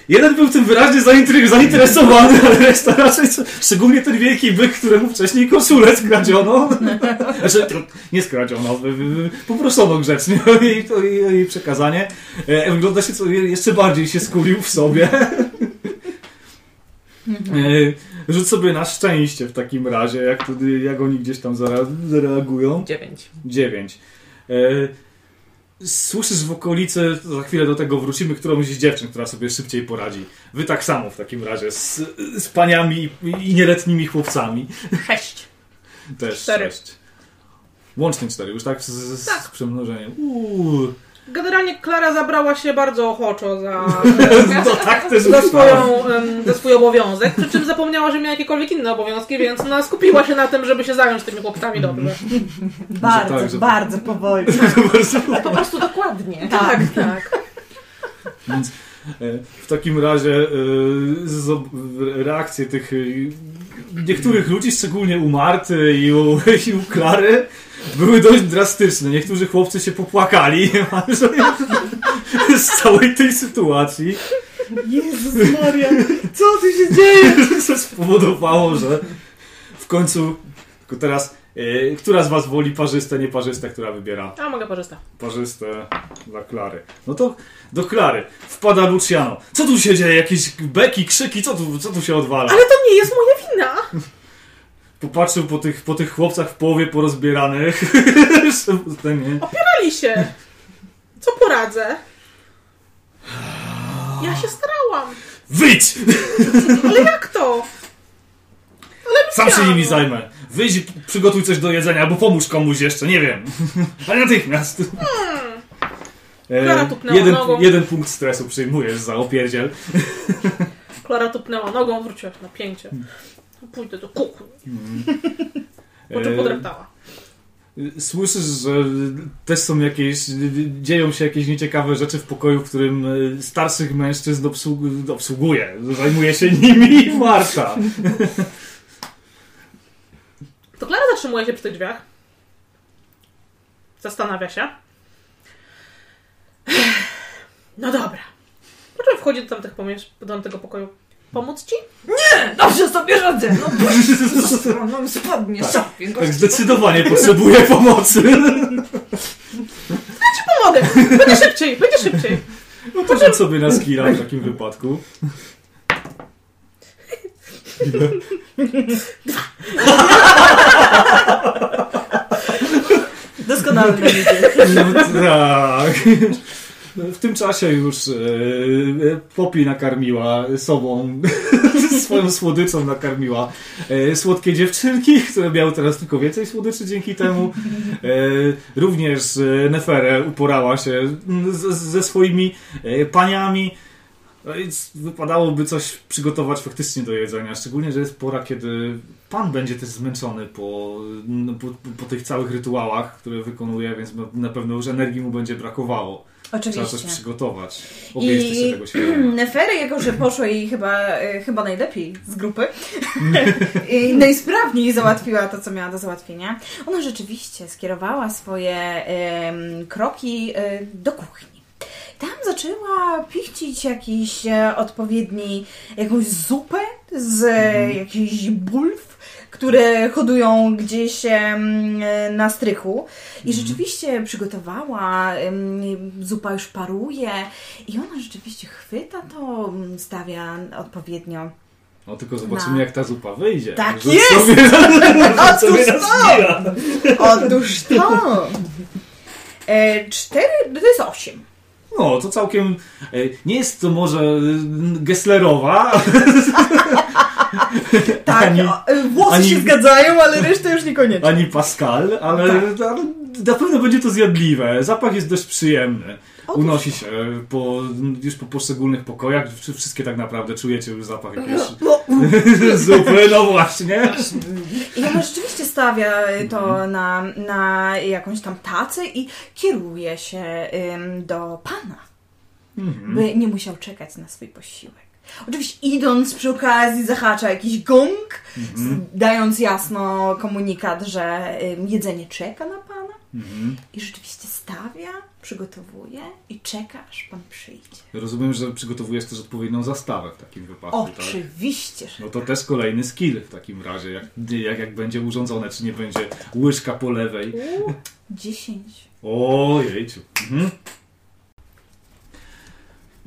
S1: Jeden był tym wyraźnie zainteresowany, ale reszta raczej, szczególnie ten wielki byk, któremu wcześniej koszulę skradziono. Znaczy, nie skradziono, poproszono grzecznie o jej, o jej, o jej przekazanie. E, Wygląda się, co jeszcze bardziej się skulił w sobie. E, Rzuć sobie na szczęście w takim razie, jak, to, jak oni gdzieś tam zare- zareagują.
S4: Dziewięć.
S1: 9. Słyszysz w okolicy, za chwilę do tego wrócimy, którąś z dziewczyn, która sobie szybciej poradzi. Wy tak samo w takim razie, z, z paniami i nieletnimi chłopcami.
S2: Sześć.
S1: Też
S2: Cztery.
S1: 6. Łącznie 4, już tak z, z,
S2: Tak.
S1: z przemnożeniem. Uuu.
S2: Generalnie Klara zabrała się bardzo ochoczo za,
S1: No tak też
S2: za, swoją, za swój obowiązek, przy czym zapomniała, że miała jakiekolwiek inne obowiązki, więc no, skupiła się na tym, żeby się zająć tymi chłopcami dobrze.
S3: Bardzo,
S1: tak, że-
S3: bardzo powoli.
S4: Po prostu dokładnie.
S3: Tak.
S2: Tak.
S1: Więc e, w takim razie e, z- reakcje tych e, niektórych ludzi, szczególnie u Marty i u, i u Klary, były dość drastyczne. Niektórzy chłopcy się popłakali z całej tej sytuacji.
S3: Jezus Maria, co tu się dzieje?
S1: Co spowodowało, że w końcu tylko teraz e, która z was woli parzyste, nieparzyste, która wybiera
S2: A mogę korzystać.
S1: parzyste dla Klary. No to do Klary wpada Luciano. Co tu się dzieje? Jakieś beki, krzyki, co tu, co tu się odwala?
S2: Ale to nie jest moja wina!
S1: Popatrzył po tych, po tych chłopcach w połowie porozbieranych.
S2: Pali się. Co poradzę? Ja się starałam.
S1: Wyjdź!
S2: Ale jak to?
S1: Sam się nimi zajmę. Wyjdź i przygotuj coś do jedzenia, albo pomóż komuś jeszcze, nie wiem. Ale natychmiast.
S2: Klara
S1: E,
S2: tupnęła
S1: jeden,
S2: nogą.
S1: jeden punkt stresu przyjmujesz za opierdziel.
S2: Klara tupnęła nogą, wróciła się na pięcie. Pójdę do kuchni. Po czym
S1: E,
S2: podreptała.
S1: Słyszysz, że też są jakieś, dzieją się jakieś nieciekawe rzeczy w pokoju, w którym e, starszych mężczyzn obsług, obsługuje. Zajmuje się nimi Marta.
S2: To Klara zatrzymuje się przy tych drzwiach. Zastanawia się. No dobra. Po czym wchodzi do tamtych pomiesz- do tamtego pokoju? Pomóc ci?
S4: Dobrze sobie radzę. No, no spodnie, szopie.
S1: Tak zdecydowanie potrzebuje pomocy.
S2: Pomogę! Będzie szybciej, będzie szybciej.
S1: No to rzuć sobie na skilla w takim wypadku. Ile?
S3: Widzie.
S1: No tak. W tym czasie już e, Poppy nakarmiła sobą, swoją słodyczą nakarmiła e, słodkie dziewczynki, które miały teraz tylko więcej słodyczy dzięki temu. E, również e, Neferę uporała się z, ze swoimi e, paniami. No i c- wypadałoby coś przygotować faktycznie do jedzenia, szczególnie, że jest pora, kiedy pan będzie też zmęczony po, no, po, po tych całych rytuałach, które wykonuje, więc na pewno już energii mu będzie brakowało. Trzeba coś
S3: Oczywiście.
S1: przygotować. Obie jesteście
S3: I
S1: tego.
S3: Nefery, jako że poszło jej chyba, e, chyba najlepiej z grupy i najsprawniej załatwiła to, co miała do załatwienia, ona rzeczywiście skierowała swoje em, kroki e, do kuchni. Tam zaczęła pichcić jakiś e, odpowiedni, jakąś zupę z e, jakichś bulw, które hodują gdzieś na strychu. I rzeczywiście przygotowała, zupa już paruje i ona rzeczywiście chwyta to, stawia odpowiednio.
S1: No tylko zobaczymy,
S3: Na.
S1: jak ta zupa wyjdzie.
S3: Tak
S1: Rzuć
S3: jest!
S1: Sobie,
S3: Otóż to! Otóż to! E, cztery, to jest osiem.
S1: No, to całkiem... e, Nie jest to może e, Gesslerowa,
S3: Tak,
S1: Ani-
S3: e, włosy
S1: ani-
S3: się zgadzają, ale reszta już niekoniecznie.
S1: ani Pascal, ale,
S3: Tak.
S1: ale na pewno będzie to zjadliwe. Zapach jest dość przyjemny.
S3: Otóż
S1: Unosi się po, już po poszczególnych pokojach. Wszy- Wszystkie tak naprawdę czujecie już zapach jakiejś
S3: No,
S1: zupy, no właśnie.
S3: I ona rzeczywiście stawia to na, na jakąś tam tacę i kieruje się ym, do pana,
S1: Mhm.
S3: by nie musiał czekać na swój posiłek. Oczywiście idąc przy okazji zahacza jakiś gong,
S1: Mhm.
S3: dając jasno komunikat, że jedzenie czeka na pana.
S1: Mhm.
S3: I rzeczywiście stawia, przygotowuje i czeka, aż pan przyjdzie.
S1: Rozumiem, że przygotowujesz też odpowiednią zastawę w takim wypadku, tak?
S3: Oczywiście, że
S1: No to też kolejny skill w takim razie, jak, jak, jak będzie urządzone, czy nie będzie łyżka po lewej.
S3: U, 10.
S1: O, jejciu. Mhm.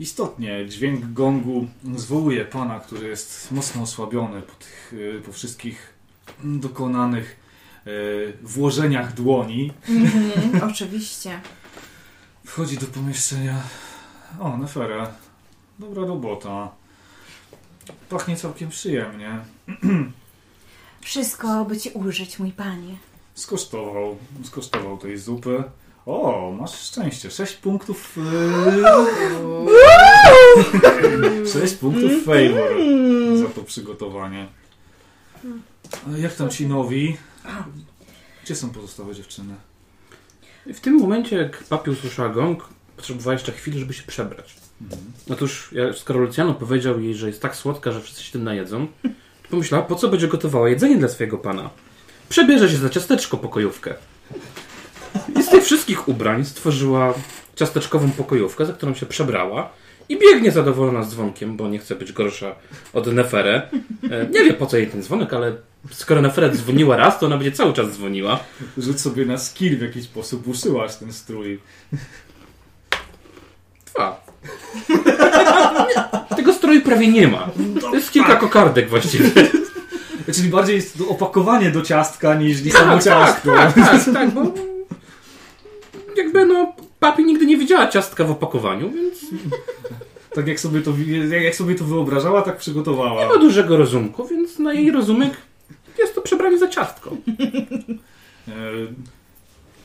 S1: Istotnie, dźwięk gongu zwołuje pana, który jest mocno osłabiony po, tych, y, po wszystkich dokonanych y, włożeniach dłoni.
S3: Mhm, oczywiście.
S1: Wchodzi do pomieszczenia. O, Nefera. Dobra robota. Pachnie całkiem przyjemnie.
S3: Wszystko, by ci ulżyć, mój panie.
S1: Skosztował, skosztował tej zupy. O, masz szczęście. 6 punktów. Yy... 6 punktów favor za to przygotowanie. A jak tam ci nowi? Gdzie są pozostałe dziewczyny?
S5: W tym momencie, jak papi usłyszała gong, potrzebowała jeszcze chwili, żeby się przebrać.
S1: Mhm.
S5: Otóż, ja- skoro Luciano powiedział jej, że jest tak słodka, że wszyscy się tym najedzą, to pomyślała, po co będzie gotowała jedzenie dla swojego pana. Przebierze się za ciasteczko pokojówkę. Wszystkich ubrań stworzyła ciasteczkową pokojówkę, za którą się przebrała i biegnie zadowolona z dzwonkiem, bo nie chce być gorsza od Neferę. E, Nie wie po co jej ten dzwonek, ale skoro Nefera dzwoniła raz, to ona będzie cały czas dzwoniła.
S1: Rzuć sobie na skill w jakiś sposób. Uszyłaś ten strój.
S5: Dwa. Tego stroju prawie nie ma. To jest kilka kokardek właściwie.
S1: Czyli bardziej jest to opakowanie do ciastka niż samo
S5: Tak,
S1: ciastko.
S5: tak, tak, tak, bo jakby no papi nigdy nie widziała ciastka w opakowaniu, więc
S1: Tak jak sobie to, jak sobie to wyobrażała, tak przygotowała.
S5: nie ma dużego rozumku, więc na jej rozumek jest to przebranie za ciastko.
S1: E,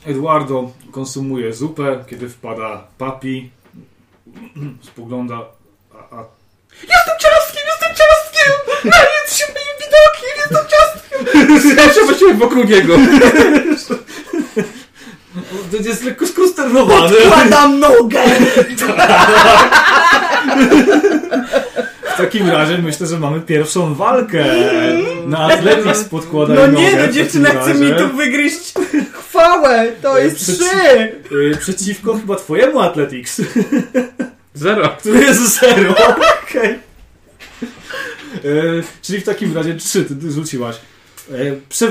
S1: Eduardo konsumuje zupę, kiedy wpada papi. Spogląda. A, a
S5: Jestem ciastkiem, jestem ciastkiem! Nic się moim widokiem, jestem ciastkiem! Skaczę właściwie wokół niego.
S1: to jest lekko skonsternowany.
S3: Kładam nogę!
S1: W takim razie myślę, że mamy pierwszą walkę. Na Athletics podkłada
S3: No
S1: nogę
S3: nie,
S1: w
S3: no
S1: takim
S3: dziewczyna chce mi tu wygryźć chwałę! To jest
S1: Przeci-
S3: trzy!
S1: Y, Przeciwko chyba twojemu Athletics,
S5: Zero.
S1: który jest zero. Okej. Y, Czyli w takim razie trzy ty rzuciłaś. Prze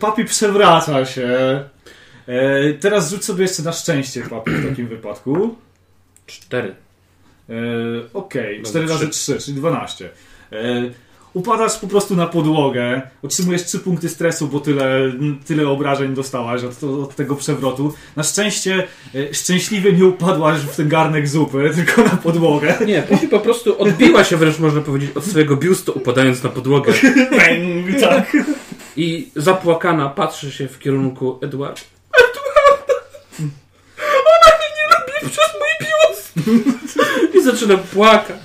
S1: papi przewraca się. Y, Teraz rzuć sobie jeszcze na szczęście papi w takim wypadku.
S5: Cztery.
S1: E, Okej, 4 razy
S5: trzy.
S1: 3, czyli 12. E, upadasz po prostu na podłogę, otrzymujesz 3 punkty stresu, bo tyle, tyle obrażeń dostałaś od, od tego przewrotu. Na szczęście e, szczęśliwie nie upadłaś w ten garnek zupy, tylko na podłogę.
S5: Nie, po prostu odbiła się wręcz można powiedzieć od swojego biustu upadając na podłogę.
S1: Bang, tak.
S5: I zapłakana patrzy się w kierunku Edward. Ona mnie nie lubi przez mój biust! I zaczyna płakać.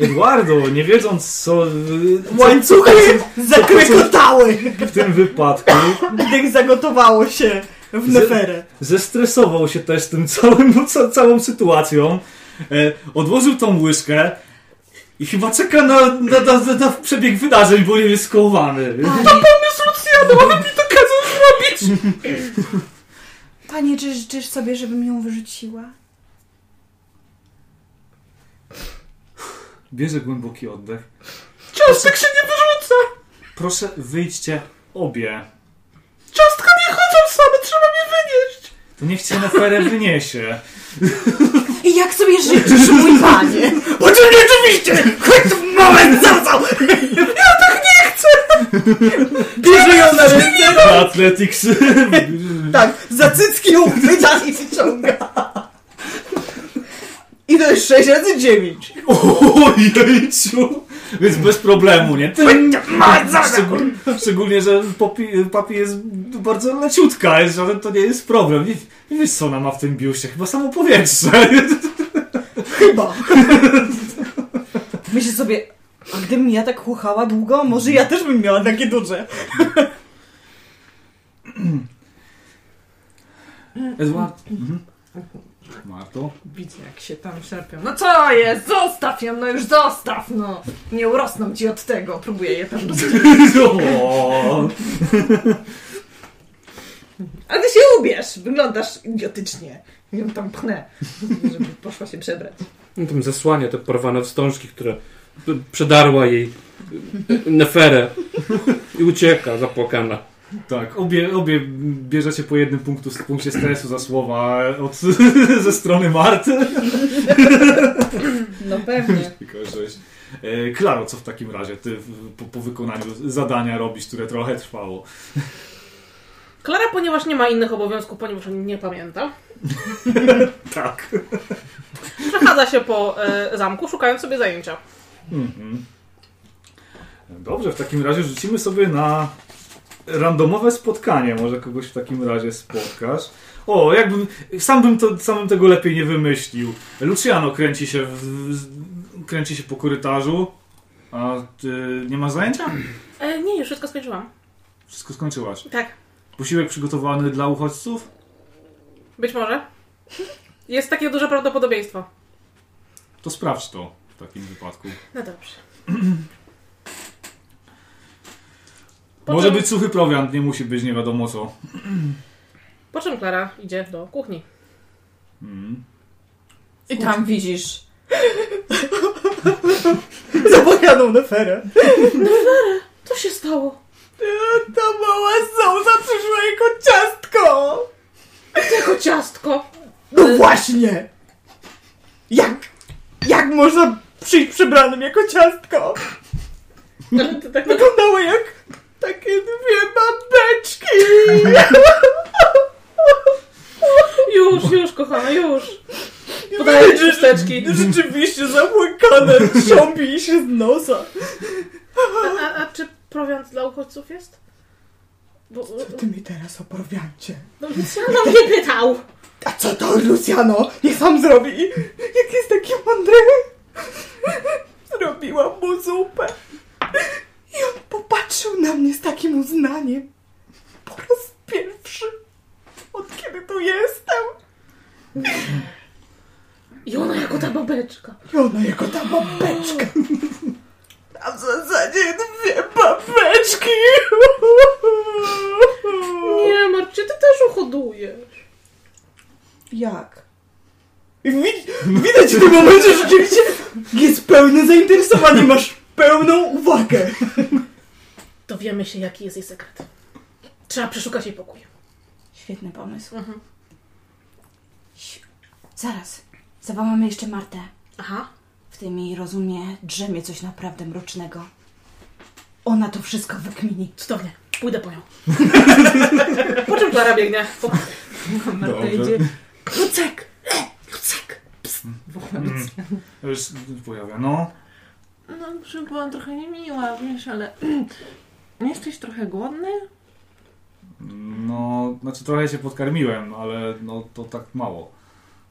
S1: Eduardo, nie wiedząc co,
S3: Łańcuchy zakrekotały,
S1: w tym wypadku,
S3: gdy zagotowało się w neferę.
S1: zestresował się też tym całym, ca, całą sytuacją. E, odłożył tą łyżkę i chyba czeka na, na, na, na przebieg wydarzeń, bo nie jest skołowany.
S5: Pomysł Luciano, ale mi to kazał zrobić!
S3: Panie, czy życzysz sobie, żebym ją wyrzuciła?
S1: Bierze głęboki oddech.
S4: Ciastek się nie wyrzuca!
S1: Proszę, wyjdźcie obie.
S4: Ciastka nie chodzą same, trzeba mnie wynieść!
S1: To niech cię Neferę wyniesie.
S3: I jak sobie życzysz, mój panie?
S4: Poczekaj, oczywiście! Chodź tu moment, zarazał! Ja tak nie chcę! Bierze ją na ręce!
S1: Athletics.
S3: Tak, za cycki ją chwyta i wyciąga. I to jest 6 razy 9.
S1: Ojejciu. Więc bez problemu, nie? Ty, szczególnie, szczególnie, że popi, papi jest bardzo leciutka, jest, żaden to nie jest problem. Nie, nie wiesz, co ona ma w tym biuście, chyba samo powietrze.
S3: Chyba. Myślę sobie, a gdybym ja tak chuchała długo, może ja też bym miała takie duże.
S1: Edward. Mhm. Marto.
S4: Widzę, jak się tam szarpią. No co jest? Zostaw ją, no już zostaw, no! Nie urosną ci od tego. Próbuję je tam dostać.
S1: O,
S4: A ty się ubierz! Wyglądasz idiotycznie. Ją tam pchnę, żeby poszła się przebrać.
S5: No, tam zasłania te porwane wstążki, które przedarła jej neferę i ucieka zapłakana.
S1: tak, obie, obie bierzecie po jednym punktu, punkcie stresu za słowa od, ze strony Marty.
S3: No pewnie.
S1: E, Klaro, co w takim razie ty po, po wykonaniu zadania robisz, które trochę trwało?
S2: Klara, ponieważ nie ma innych obowiązków, ponieważ o nim nie pamięta,
S1: Tak.
S2: przechadza się po e, zamku, szukając sobie zajęcia.
S1: Mhm. Dobrze, w takim razie rzucimy sobie na randomowe spotkanie. Może kogoś w takim razie spotkasz. O, jakbym. Sam bym, to, sam bym tego lepiej nie wymyślił. Luciano kręci się, w, w, kręci się po korytarzu. A ty nie masz zajęcia?
S2: E, nie, już wszystko skończyłam.
S1: Wszystko skończyłaś.
S2: Tak,
S1: Posiłek przygotowany dla uchodźców?
S2: być może. Jest takie duże prawdopodobieństwo.
S1: To sprawdź to w takim wypadku.
S2: No dobrze.
S1: Może być suchy prowiant, nie musi być nie wiadomo co.
S2: Po czym Klara idzie do kuchni.
S1: Mhm.
S3: I tam widzisz. Zapomnianą neferę.
S2: Co się stało?
S3: Ta mała zołza przyszła jako ciastko.
S2: Jako ciastko.
S3: No właśnie. Jak, jak można przyjść przebranym jako ciastko?
S2: Ale to tak
S3: Wyglądało jak takie dwie babeczki.
S2: Już, już, kochana, już. Podaję ci chusteczki.
S3: Rzeczywiście zamłykane, trząbi się z nosa.
S2: A, a, a czy prowiant dla uchodźców jest? Bo,
S3: Ty mi teraz o prowiancie.
S2: no Luciano mnie pytał.
S3: A co to, Luciano? Niech sam zrobi. Jak jest taki mądry. Zrobiłam mu zupę. I on popatrzył na mnie z takim uznaniem. Po raz pierwszy. Od kiedy tu jestem.
S2: I ona jako ta babeczka.
S3: I ona jako ta babeczka. A w zasadzie dwie babeczki.
S2: Nie, Marcie, ty też uhodujesz.
S3: Jak? Widać, widać w tym momencie rzeczywiście jest pełne zainteresowanie, masz pełną uwagę.
S2: Dowiemy się, jaki jest jej sekret. Trzeba przeszukać jej pokój.
S3: Świetny pomysł.
S2: Mhm.
S3: Zaraz, zawołamy jeszcze Martę.
S2: Aha.
S3: W tym jej rozumie drzemie coś naprawdę mrocznego. Ona to wszystko wykmini.
S2: Cudownie. Pójdę po nią. po czym Klara biegnie? Po...
S4: Marta idzie. Lucek! Lucek! Psst.
S1: Mm. To już pojawia. No.
S4: No, że byłam trochę niemiła, wiesz, ale... Nie jesteś trochę głodny?
S1: No, znaczy trochę się podkarmiłem, ale no to tak mało.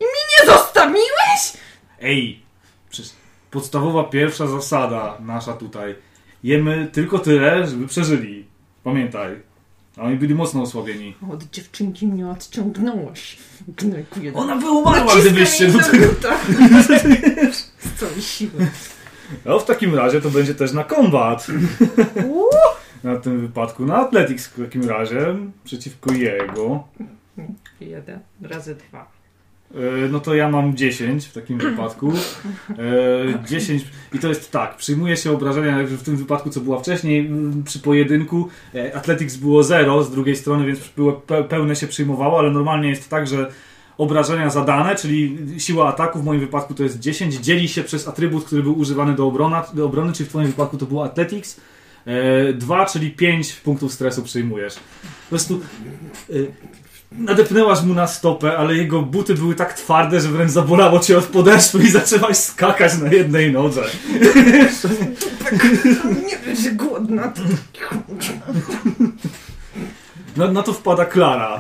S4: Nie zostawiłeś?
S1: Ej! Podstawowa pierwsza zasada nasza tutaj. Jemy tylko tyle, żeby przeżyli. Pamiętaj. A oni byli mocno osłabieni.
S4: Od dziewczynki mnie odciągnąłeś. Gnojku jeden.
S1: Ona by umarła, gdybyście
S4: jej
S1: do tego...
S4: Z całej siły.
S1: No w takim razie to będzie też na kombat. Na tym wypadku na Athletics w takim razie przeciwko jego.
S4: jeden razy dwa.
S1: E, No to ja mam 10 w takim wypadku. E, 10 i to jest tak, przyjmuje się obrażenia jak w tym wypadku, co było wcześniej przy pojedynku. e, Athletics było 0 z drugiej strony, więc było pe- pełne się przyjmowało, ale normalnie jest tak, że obrażenia zadane, czyli siła ataku w moim wypadku to jest 10, dzieli się przez atrybut, który był używany do, obrona, do obrony, czyli w twoim wypadku to było Athletics. 2, czyli 5 punktów stresu przyjmujesz. Po prostu e, Nadepnęłaś mu na stopę, ale jego buty były tak twarde, że wręcz zabolało cię od podeszwy i zaczęłaś skakać na jednej nodze.
S4: Nie że głodna. To...
S1: Na, na to wpada Klara.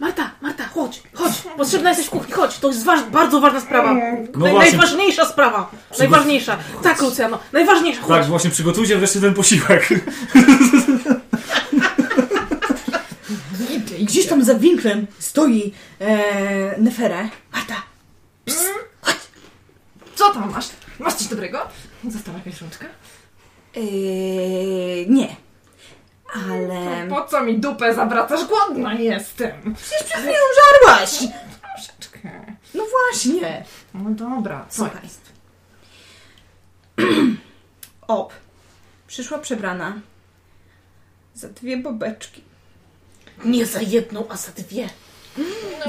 S2: Marta, Marta, chodź, chodź. Potrzebna jesteś w kuchni, chodź. To jest waż, bardzo ważna sprawa. Naj,
S1: No właśnie.
S2: najważniejsza sprawa. Najważniejsza. Tak, Luciano, najważniejsza. Chodź.
S1: Tak, właśnie przygotujcie wreszcie ten posiłek.
S3: Gdzieś tam za winklem stoi e, Nefere. Marta,
S4: Co tam masz? Masz coś dobrego? Została jakaś rączka?
S3: e, nie. Ale...
S4: Po co mi dupę zawracasz? Głodna jestem.
S3: Przecież przed chwilą żarłaś!
S4: Troszeczkę.
S3: No właśnie.
S4: No dobra, co
S3: Słuchaj.
S4: jest?
S3: Op. Przyszła przebrana za dwie bobeczki.
S2: Nie za jedną, a za dwie.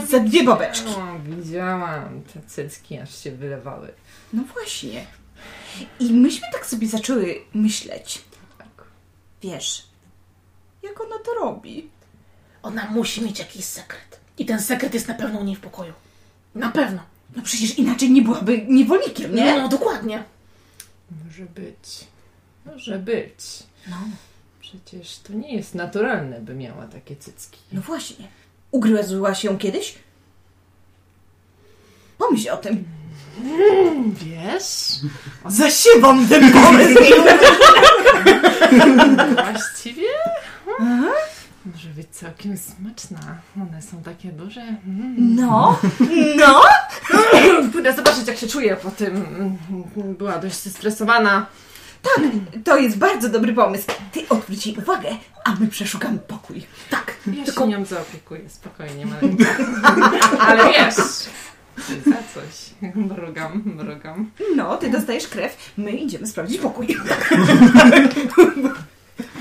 S3: Za dwie bobeczki.
S4: No, widziałam. Te cycki aż się wylewały.
S3: No właśnie. I myśmy tak sobie zaczęły myśleć.
S4: Tak.
S3: Wiesz, jak ona to robi?
S2: Ona musi mieć jakiś sekret. I ten sekret jest na pewno u niej w pokoju. Na pewno.
S3: No przecież inaczej nie byłaby niewolnikiem, nie?
S2: No, dokładnie.
S4: Może być. Może być.
S3: No,
S4: Przecież to nie jest naturalne, by miała takie cycki.
S3: no właśnie. Ugryzłaś ją kiedyś? Pomyśl o tym.
S4: Wiesz?
S3: Zasiewam ten pomysł!
S4: Właściwie? Może być całkiem smaczna. One są takie duże. Mm.
S3: No, no.
S4: Pójdę zobaczyć, jak się czuje po tym. Mm, Była dość zestresowana.
S3: To jest bardzo dobry pomysł. Ty odwróć jej uwagę, a my przeszukamy pokój.
S2: Tak.
S4: Ja
S2: Tylko
S4: się nią zaopiekuję, spokojnie. Ale wiesz, za coś. Mrugam, mrugam.
S3: No, ty dostajesz krew, my idziemy sprawdzić pokój.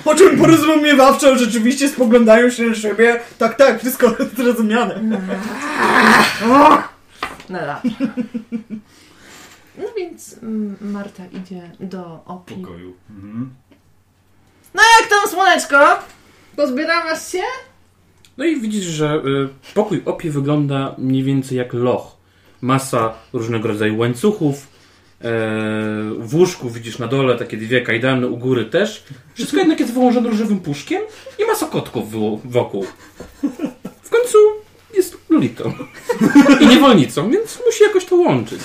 S3: Po czym porozumiewawczo rzeczywiście spoglądają się na siebie. Tak, tak, wszystko zrozumiane.
S4: No dobra. No więc mm, Marta idzie do Opi.
S1: pokoju. Mhm.
S4: No jak tam słoneczko? Pozbierałaś się?
S5: No i widzisz, że y, pokój Opie wygląda mniej więcej jak loch. Masa różnego rodzaju łańcuchów. e, w łóżku widzisz na dole takie dwie kajdany, u góry też. Wszystko jednak jest wyłożone różowym puszkiem i masa kotków wo- wokół. Lolitą i niewolnicą, więc musi jakoś to łączyć.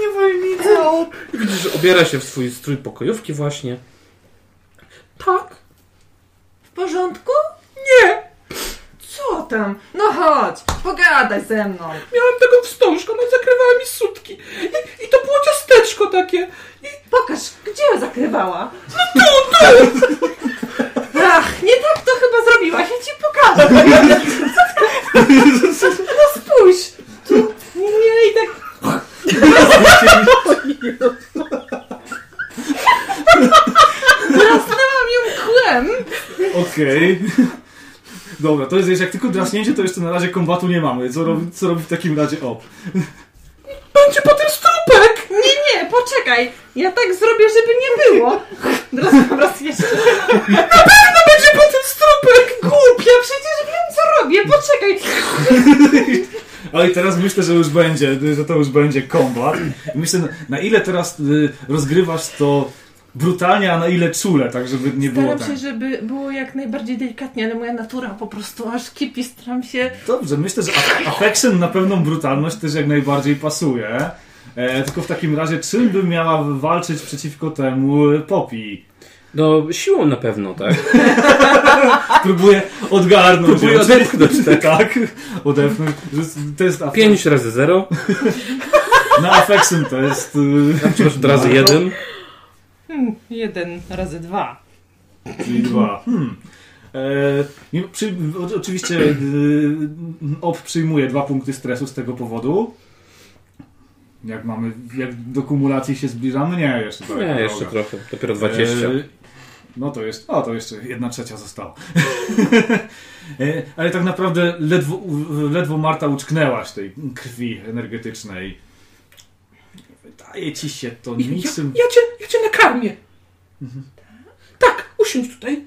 S3: Niewolnicą.
S5: Widzisz, że ubiera się w swój strój pokojówki właśnie. Tak.
S4: W porządku?
S5: Nie.
S4: Co tam? No chodź, pogadaj ze mną.
S5: Miałam taką wstążkę, no zakrywała mi sutki. I, I to było ciasteczko takie.
S4: Pokaż, gdzie ją zakrywała? No tu, tu! Ach, nie tak to chyba zrobiłaś, ja ci pokażę. No spójrz, tu, nie, i tak... Drasnęłam ją kłem.
S1: Okej. Dobra, to jest jak tylko draśnięcie, to jeszcze na razie kombatu nie mamy. Co robi, co robi w takim razie op?
S5: Będzie potem strupek!
S4: Nie, nie, poczekaj, ja tak zrobię, żeby nie było. Drasnęłam raz jeszcze.
S5: Potem strupek!
S4: Głupia, przecież wiem co robię, poczekaj.
S1: Ale teraz myślę, że już będzie, że to już będzie kombat. Myślę, na- ile teraz y, rozgrywasz to brutalnie, a na ile czule, tak żeby nie było
S4: Staram
S1: tak.
S4: się, żeby było jak najbardziej delikatnie, ale moja natura po prostu aż kipi, staram się...
S1: Dobrze, myślę, że affection na pewną brutalność też jak najbardziej pasuje. E, tylko w takim razie, czym by miała walczyć przeciwko temu Poppy?
S5: No, siłą na pewno, tak?
S1: Próbuję odgarnąć.
S5: Próbuję odepchnąć, tak.
S1: tak, odepchnąć. To jest aff-
S5: 5 razy 0,
S1: Na affection to jest... y,
S5: przepraszam, razy 1.
S4: Hmm, jeden razy dwa.
S1: Czyli dwa. Hmm. E, przy, oczywiście y, OP przyjmuje dwa punkty stresu z tego powodu. Jak mamy, jak do kumulacji się zbliżamy? Nie, jeszcze daleko
S5: Nie,
S1: droga.
S5: jeszcze trochę. Dopiero 20.
S1: E, no to jest, o to jeszcze jedna trzecia została. E, Ale tak naprawdę ledwo, ledwo Marta uczknęłaś tej krwi energetycznej. Wydaje ci się to
S6: Ja,
S1: niczym...
S6: ja, cię, ja cię nakarmię. Tak, usiądź tutaj.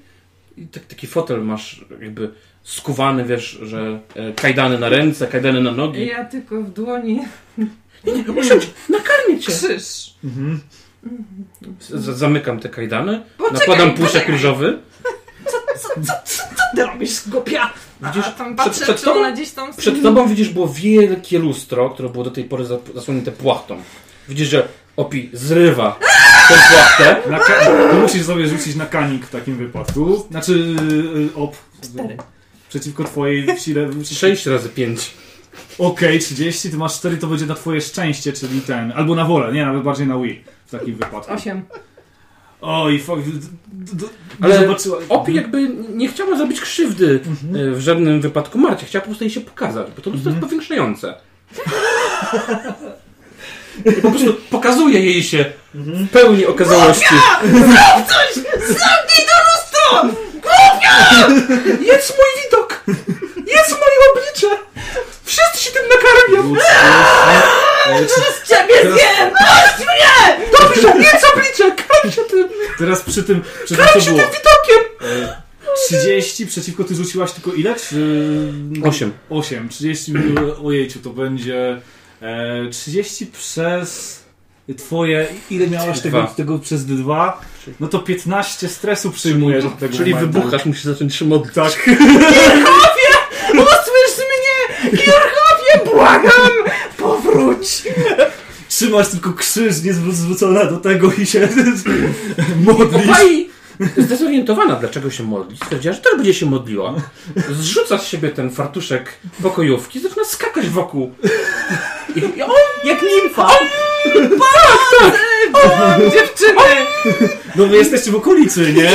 S5: I tak, taki fotel masz jakby skuwany, wiesz, że e, kajdany na ręce, kajdany na nogi.
S4: Ja tylko w dłoni
S6: Nie, nie, usiądź, nakarmię cię.
S4: krzyż.
S1: Mhm.
S5: Z- zamykam te kajdany,
S4: Poczekaj,
S5: nakładam puszek
S4: poczekaj.
S5: różowy.
S6: Co, co, co, co ty robisz, głupia?
S5: Widzisz,
S4: A tam
S5: przed,
S4: patrzę,
S5: przed,
S4: czy
S5: tobą,
S4: ona gdzieś tam...
S5: przed tobą widzisz było wielkie lustro, które było do tej pory zap- zasłonięte płachtą. Widzisz, że Opi zrywa tę płachtę.
S1: Na ka- to musisz sobie rzucić na kanik w takim wypadku. Znaczy, y, op. Przeciwko twojej sile.
S5: 6 razy 5.
S1: Okej, 30, ty masz 4, to będzie na twoje szczęście, czyli ten. Albo na wolę, nie, nawet bardziej na Wii takim wypadku.
S4: Osiem.
S1: Oj, fuck.
S5: Ale
S1: zobaczyła.
S5: Opi jakby nie chciała zrobić krzywdy
S1: Mhm.
S5: e, w żadnym wypadku Marcie. Chciała po prostu jej się pokazać, bo to lustro
S1: Mhm.
S5: jest powiększające. I po prostu pokazuje jej się
S1: Mhm.
S5: w pełni okazałości.
S6: Jest mój widok. Jest moje oblicze. Wszyscy się tym nakarmią.
S1: Czy-
S4: Ciebie
S1: Teraz-
S4: zjem!
S6: Dobrze, jedz oblicze. Karm się tym.
S1: Teraz przy tym, przy tym
S6: tym widokiem.
S1: E, 30 przeciwko ty rzuciłaś tylko ile? Czy...
S5: 8.
S1: 8. 30, ojejciu, to będzie e, 30 przez twoje, ile miałaś tego, tego przez dwa? No to 15 stresu przyjmujesz od tego
S5: Czyli
S1: momentu.
S5: wybuchasz, musisz zacząć się modlić.
S1: Tak.
S6: Usłysz mnie. Kierchowie, błagam. Powróć.
S1: Trzymasz tylko krzyż nie zwró- zwrócona do tego i się modlisz.
S5: Zdezorientowana, dlaczego się modli, stwierdziła, że też będzie się modliła. Zrzuca z siebie ten fartuszek pokojówki, zaczyna skakać wokół. I, i on,
S3: Jak nimfa.
S4: Dziewczyny!
S1: No wy jesteście w okolicy, nie?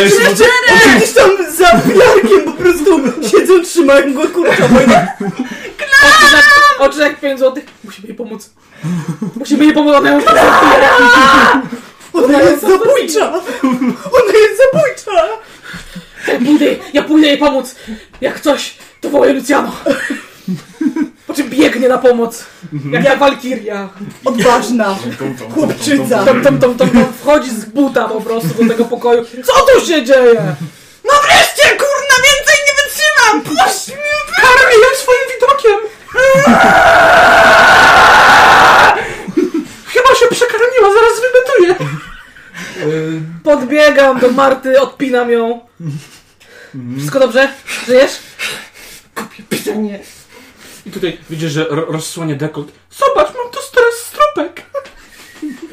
S3: Gdzieś tam za piarkiem po prostu siedzą, trzymają go kurczowo.
S2: Oczy jak, oczy jak 5 złotych. Musimy jej pomóc. Musimy jej pomóc, ona już
S3: Ona jest zabójcza! Ona jest zabójcza!
S2: Ja pójdę, ja pójdę jej pomóc. Jak coś, to wołaj Luciano. Po czym biegnie na pomoc. Jak ja Walkiria.
S3: Odważna. Chłopczyca.
S2: Tam, tam, tam, tam, tam wchodzi z buta po prostu do tego pokoju. Co tu się dzieje?
S3: No wreszcie, kurna, więcej nie wytrzymam! Puść mnie!
S6: Karmię ją swoim widokiem. Chyba się przekarmiła, zaraz
S2: Podbiegam do Marty, odpinam ją. Wszystko dobrze? Żyjesz?
S6: Pytanie.
S5: I tutaj widzisz, że ro, rozsłania dekolt. Zobacz, mam tu stres stropek.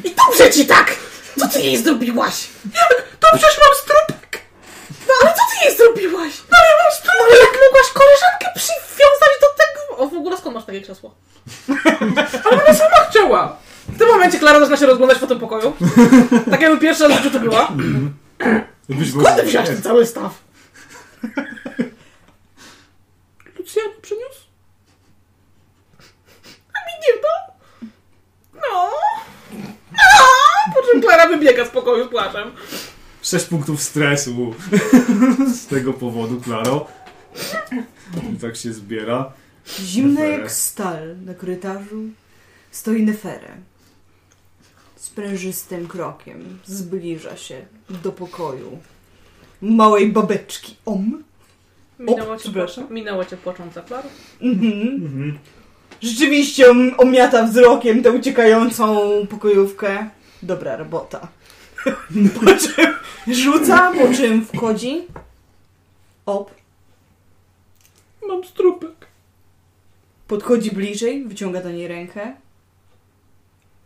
S2: I dobrze ci tak! Co ty jej zrobiłaś?
S6: To przecież mam strupek.
S2: No ale co ty jej zrobiłaś? No ja mam sprawę. No jak mogłaś koleżankę przywiązać do tego? O, w ogóle skąd masz takie krzesło?
S6: Sama chciała.
S2: W tym momencie Klara zaczyna się rozglądać po tym pokoju. Tak jakby pierwsza raz w życiu tu była. Skąd ty wziąłeś ten cały staw?
S5: Lucjano przyniósł?
S2: Nie to? No. No. Po czym Klara wybiega z pokoju z płaczem.
S1: 6 punktów stresu z tego powodu, Klaro. I tak się zbiera.
S3: Zimna
S1: Nefere.
S3: jak stal na korytarzu stoi Nefere. Sprężystym krokiem zbliża się do pokoju małej babeczki. Om.
S2: Minęło cię, minęło cię płacząca Klara.
S3: Mhm. Rzeczywiście om- omiata wzrokiem tę uciekającą pokojówkę. Dobra robota. Po czym rzuca, po czym wchodzi. Op.
S6: Mam strupek.
S3: Podchodzi bliżej, wyciąga do niej rękę.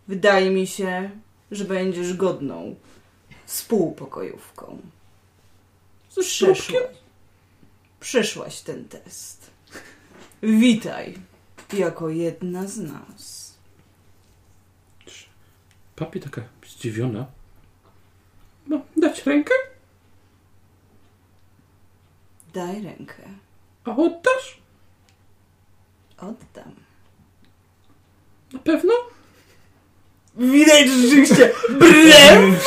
S3: Wydaje mi się, że będziesz godną współpokojówką. Przeszłaś. Przeszłaś ten test. Witaj, jako jedna z nas.
S5: Papi taka zdziwiona. No, dać rękę?
S3: Daj rękę.
S6: A oddasz?
S3: Oddam.
S6: Na pewno?
S3: Widać że rzeczywiście brew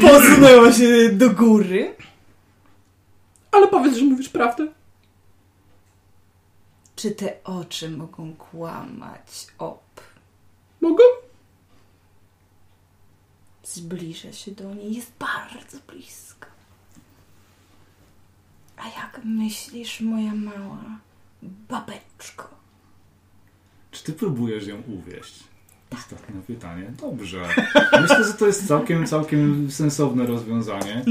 S3: posunęła się do góry.
S6: Ale powiedz, że mówisz prawdę.
S3: Czy te oczy mogą kłamać? Op.
S6: Mogą?
S3: Zbliża się do niej, jest bardzo blisko. A jak myślisz, moja mała babeczko?
S1: Czy ty próbujesz ją uwieść? Ostatnie pytanie. Dobrze. Myślę, że to jest całkiem, całkiem sensowne rozwiązanie.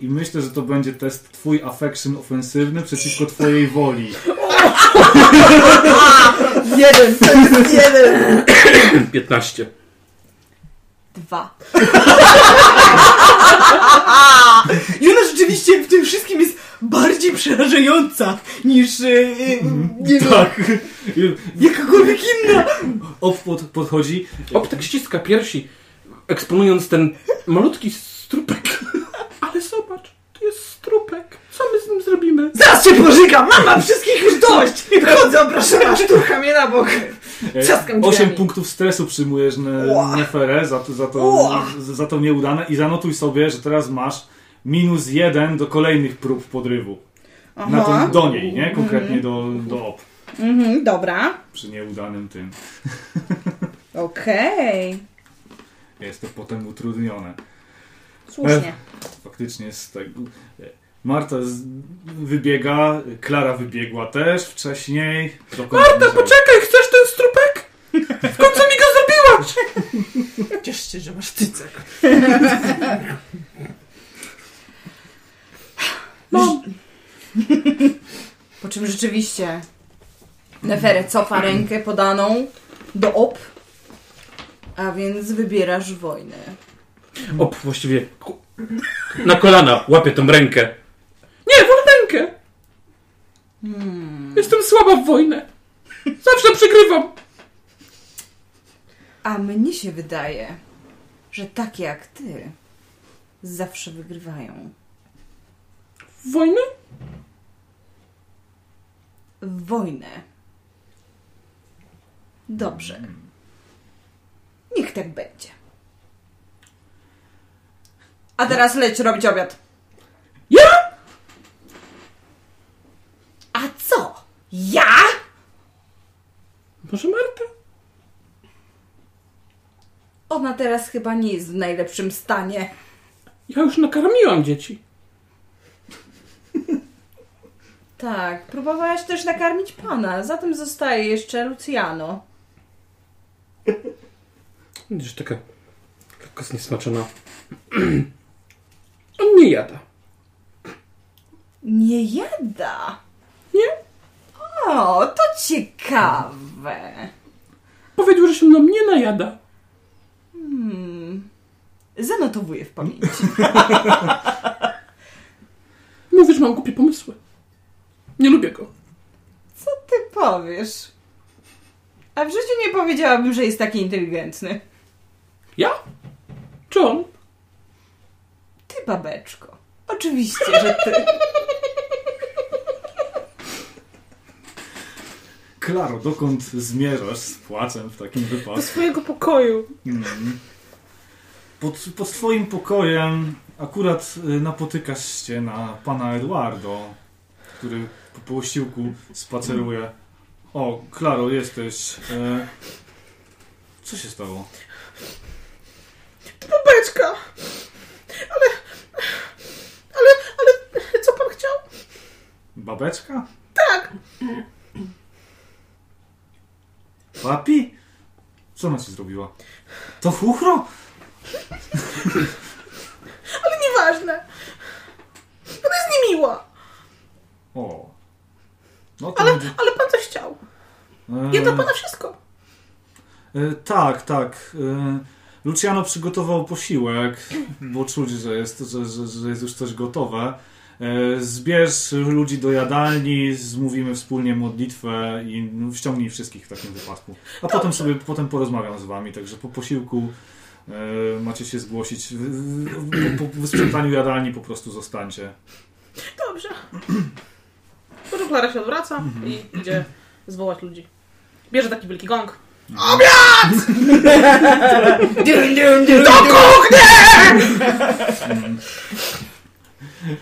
S1: I myślę, że to będzie test twój affection ofensywny przeciwko twojej woli.
S3: Jeden, jeden.
S5: 15.
S3: Dwa. I ona rzeczywiście w tym wszystkim jest bardziej przerażająca niż e, e, nie wiem,
S1: Tak.
S3: jakakolwiek inna.
S1: Op pod, podchodzi.
S5: Op tak ściska piersi, eksponując ten malutki strupek.
S6: Ale zobacz, to jest strupek. Co my z nim zrobimy?
S4: Zaraz cię pożygam! Mama, wszystkich już dość! Chodzę, oproszona, szturcha mnie na bok. Trzaskam drzwiami.
S1: 8 punktów stresu przyjmujesz ne, neferę za to, za, to, za to nieudane i zanotuj sobie, że teraz masz minus jeden do kolejnych prób podrywu. Na tym, do niej, nie? Konkretnie do, do op.
S3: Mhm, dobra.
S1: Przy nieudanym tym.
S3: Okej.
S1: Jest to potem utrudnione.
S3: Słusznie.
S1: Faktycznie z tego. Marta z, wybiega, Klara wybiegła też wcześniej.
S6: Marta, poczekaj, chcesz ten strupek? W końcu mi go zrobiłaś!
S4: Ciesz się, że masz cycek.
S6: Mam.
S3: Po czym rzeczywiście Neferę cofa rękę podaną do op, a więc wybierasz wojnę.
S5: Op właściwie ku- na kolana łapie tą rękę.
S6: Nie, wolę rękę. Jestem słaba w wojnę. Zawsze przegrywam.
S3: A mnie się wydaje, że takie jak ty zawsze wygrywają.
S6: W wojnę?
S3: Wojnę. Dobrze. Niech tak będzie. A teraz leć robić obiad.
S6: Ja?
S3: A co? Ja?
S6: Może Marta?
S3: Ona teraz chyba nie jest w najlepszym stanie.
S6: Ja już nakarmiłam dzieci.
S3: Tak, próbowałaś też nakarmić pana. Zatem zostaje jeszcze Luciano.
S5: Widzisz, taka lekko zniesmaczona.
S6: On nie jada.
S3: Nie jada.
S6: Nie?
S3: O, to ciekawe.
S6: Powiedział, że się mną nie najada.
S3: Hmm. Zanotowuję w pamięci.
S6: Mówisz, mam głupie pomysły. Nie lubię go.
S3: Co ty powiesz? A w życiu nie powiedziałabym, że jest taki inteligentny.
S6: Ja? Czy on?
S3: Ty, babeczko. Oczywiście, że ty.
S1: Klaro, dokąd zmierzasz z płaczem w takim
S2: Do
S1: wypadku?
S2: swojego pokoju.
S1: Mhm. Pod, pod twoim pokojem akurat y, napotykasz się na pana Eduardo, który po posiłku spaceruje. O, Klaro, jesteś. E, co się stało?
S2: Babeczka! Ale... Ale... Ale... Co pan chciał?
S1: Babeczka?
S2: Tak!
S1: Papi? Co ona ci zrobiła? To chuchro?
S2: Ale nieważne. Ona jest niemiła.
S1: O. No to
S2: Ale,
S1: będzie-
S2: ale pan coś chciał.
S1: e,
S2: Ja dla pana wszystko.
S1: E, tak, tak. E, Luciano przygotował posiłek, bo czuć, że jest, że, że, że jest już coś gotowe. E, zbierz ludzi do jadalni, zmówimy wspólnie modlitwę i no, ściągnij wszystkich w takim wypadku. A potem sobie potem porozmawiam z wami, także po posiłku e, macie się zgłosić. Po, po wysprzątaniu jadalni po prostu zostańcie.
S2: Dobrze. No, Klara się odwraca i idzie zwołać ludzi. Bierze taki wielki gong.
S3: Dum, dum, dum,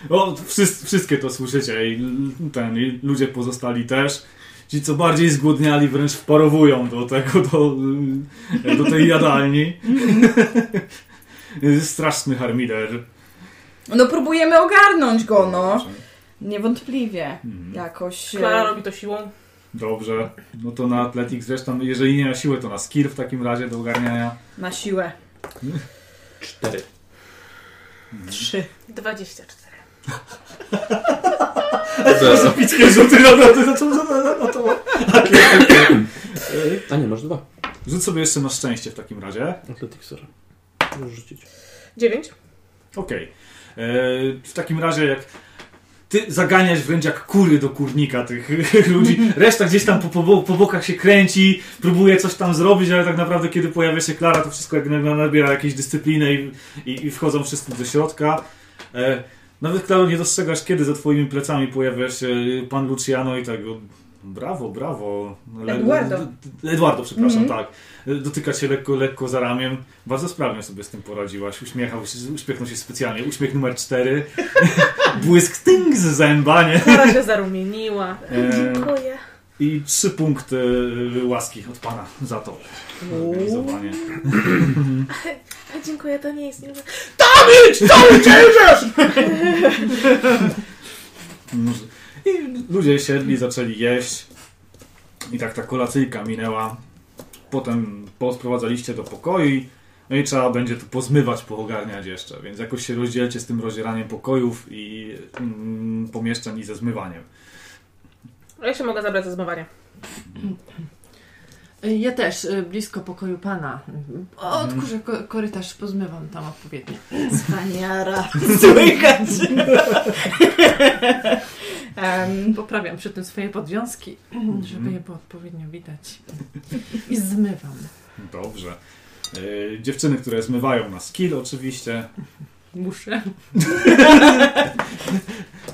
S1: O, wszyscy, wszystkie to słyszycie i ten, i ludzie pozostali też. Ci, co bardziej zgłodniali, wręcz wparowują do tego, do, do tej jadalni. Straszny harmider.
S3: No próbujemy ogarnąć go, no. Niewątpliwie.
S1: Mhm.
S3: Jakoś... e,
S2: Klara robi to siłą.
S1: Dobrze. No to na Athletics zresztą, jeżeli nie na siłę, to na skill w takim razie do ogarniania.
S3: Na siłę.
S5: Cztery.
S3: Trzy.
S2: 24.
S5: Zero.
S1: Epickie rzuty na, na, na, na, na, na to.
S5: A nie, masz dwa.
S1: Rzuć sobie jeszcze na szczęście w takim razie.
S5: Athletics, sorry. Możesz rzucić.
S2: 9.
S1: Okej. E, W takim razie, jak ty zaganiasz wręcz jak kury do kurnika tych ludzi, reszta gdzieś tam po, po, po bokach się kręci, próbuje coś tam zrobić, ale tak naprawdę kiedy pojawia się Klara, to wszystko jak na- nabiera jakiejś dyscypliny i, i, i wchodzą wszyscy do środka. E, Nawet Klaro nie dostrzegasz, kiedy za twoimi plecami pojawia się pan Luciano i tak brawo, brawo. Le-
S3: Eduardo.
S1: Eduardo, przepraszam,
S3: Mhm.
S1: tak. Dotyka cię lekko, lekko za ramię. Bardzo sprawnie sobie z tym poradziłaś. Uśmiechał się, uśmiechnął się specjalnie. Uśmiech numer cztery. Błysk tynk z zęba, nie?
S2: Klara się zarumieniła.
S1: E,
S2: Dziękuję.
S1: I trzy punkty y, łaski od pana za to. Organizowanie.
S2: Dziękuję, to nie jest... Nie...
S1: Może- I ludzie siedli, zaczęli jeść. I tak ta kolacyjka minęła. Potem posprowadzaliście do pokoju. No i trzeba będzie to pozmywać, poogarniać jeszcze. Więc jakoś się rozdzielcie z tym rozdzieraniem pokojów i mm, pomieszczeń i ze zmywaniem.
S2: Ja się mogę zabrać za zmywanie.
S4: Ja też, y, blisko pokoju pana. O, odkurzę ko- korytarz, pozmywam tam odpowiednio.
S3: Wspaniara. Słychać. Em,
S4: Poprawiam przy tym swoje podwiązki, żeby je było odpowiednio widać. I zmywam.
S1: Dobrze. Yy, dziewczyny, które zmywają na skill oczywiście.
S4: Muszę.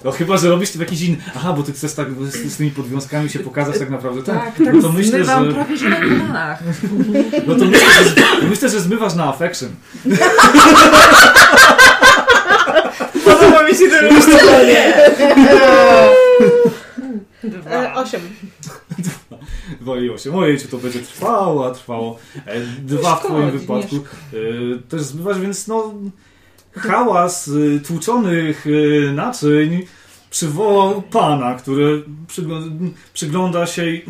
S1: No chyba, że robisz to w jakiś inny... Aha, bo ty chcesz tak z, z tymi podwiązkami się pokazać tak naprawdę. Tak,
S4: Tak, tak,
S1: no to myślę,
S4: zmywam
S1: że...
S4: prawie że na kolanach.
S1: No to myślę, że, myślę, że zmywasz na affection.
S3: Podoba mi się to rozdzielenie.
S4: Dwa.
S2: E, 8.
S1: 2 i 8. Ojejciu, to będzie trwało, a trwało. E, Dwa w twoim wypadku. E, Też zmywasz, więc no... Hałas y, tłuczonych y, naczyń przywołał pana, który przyglą- przygląda się i...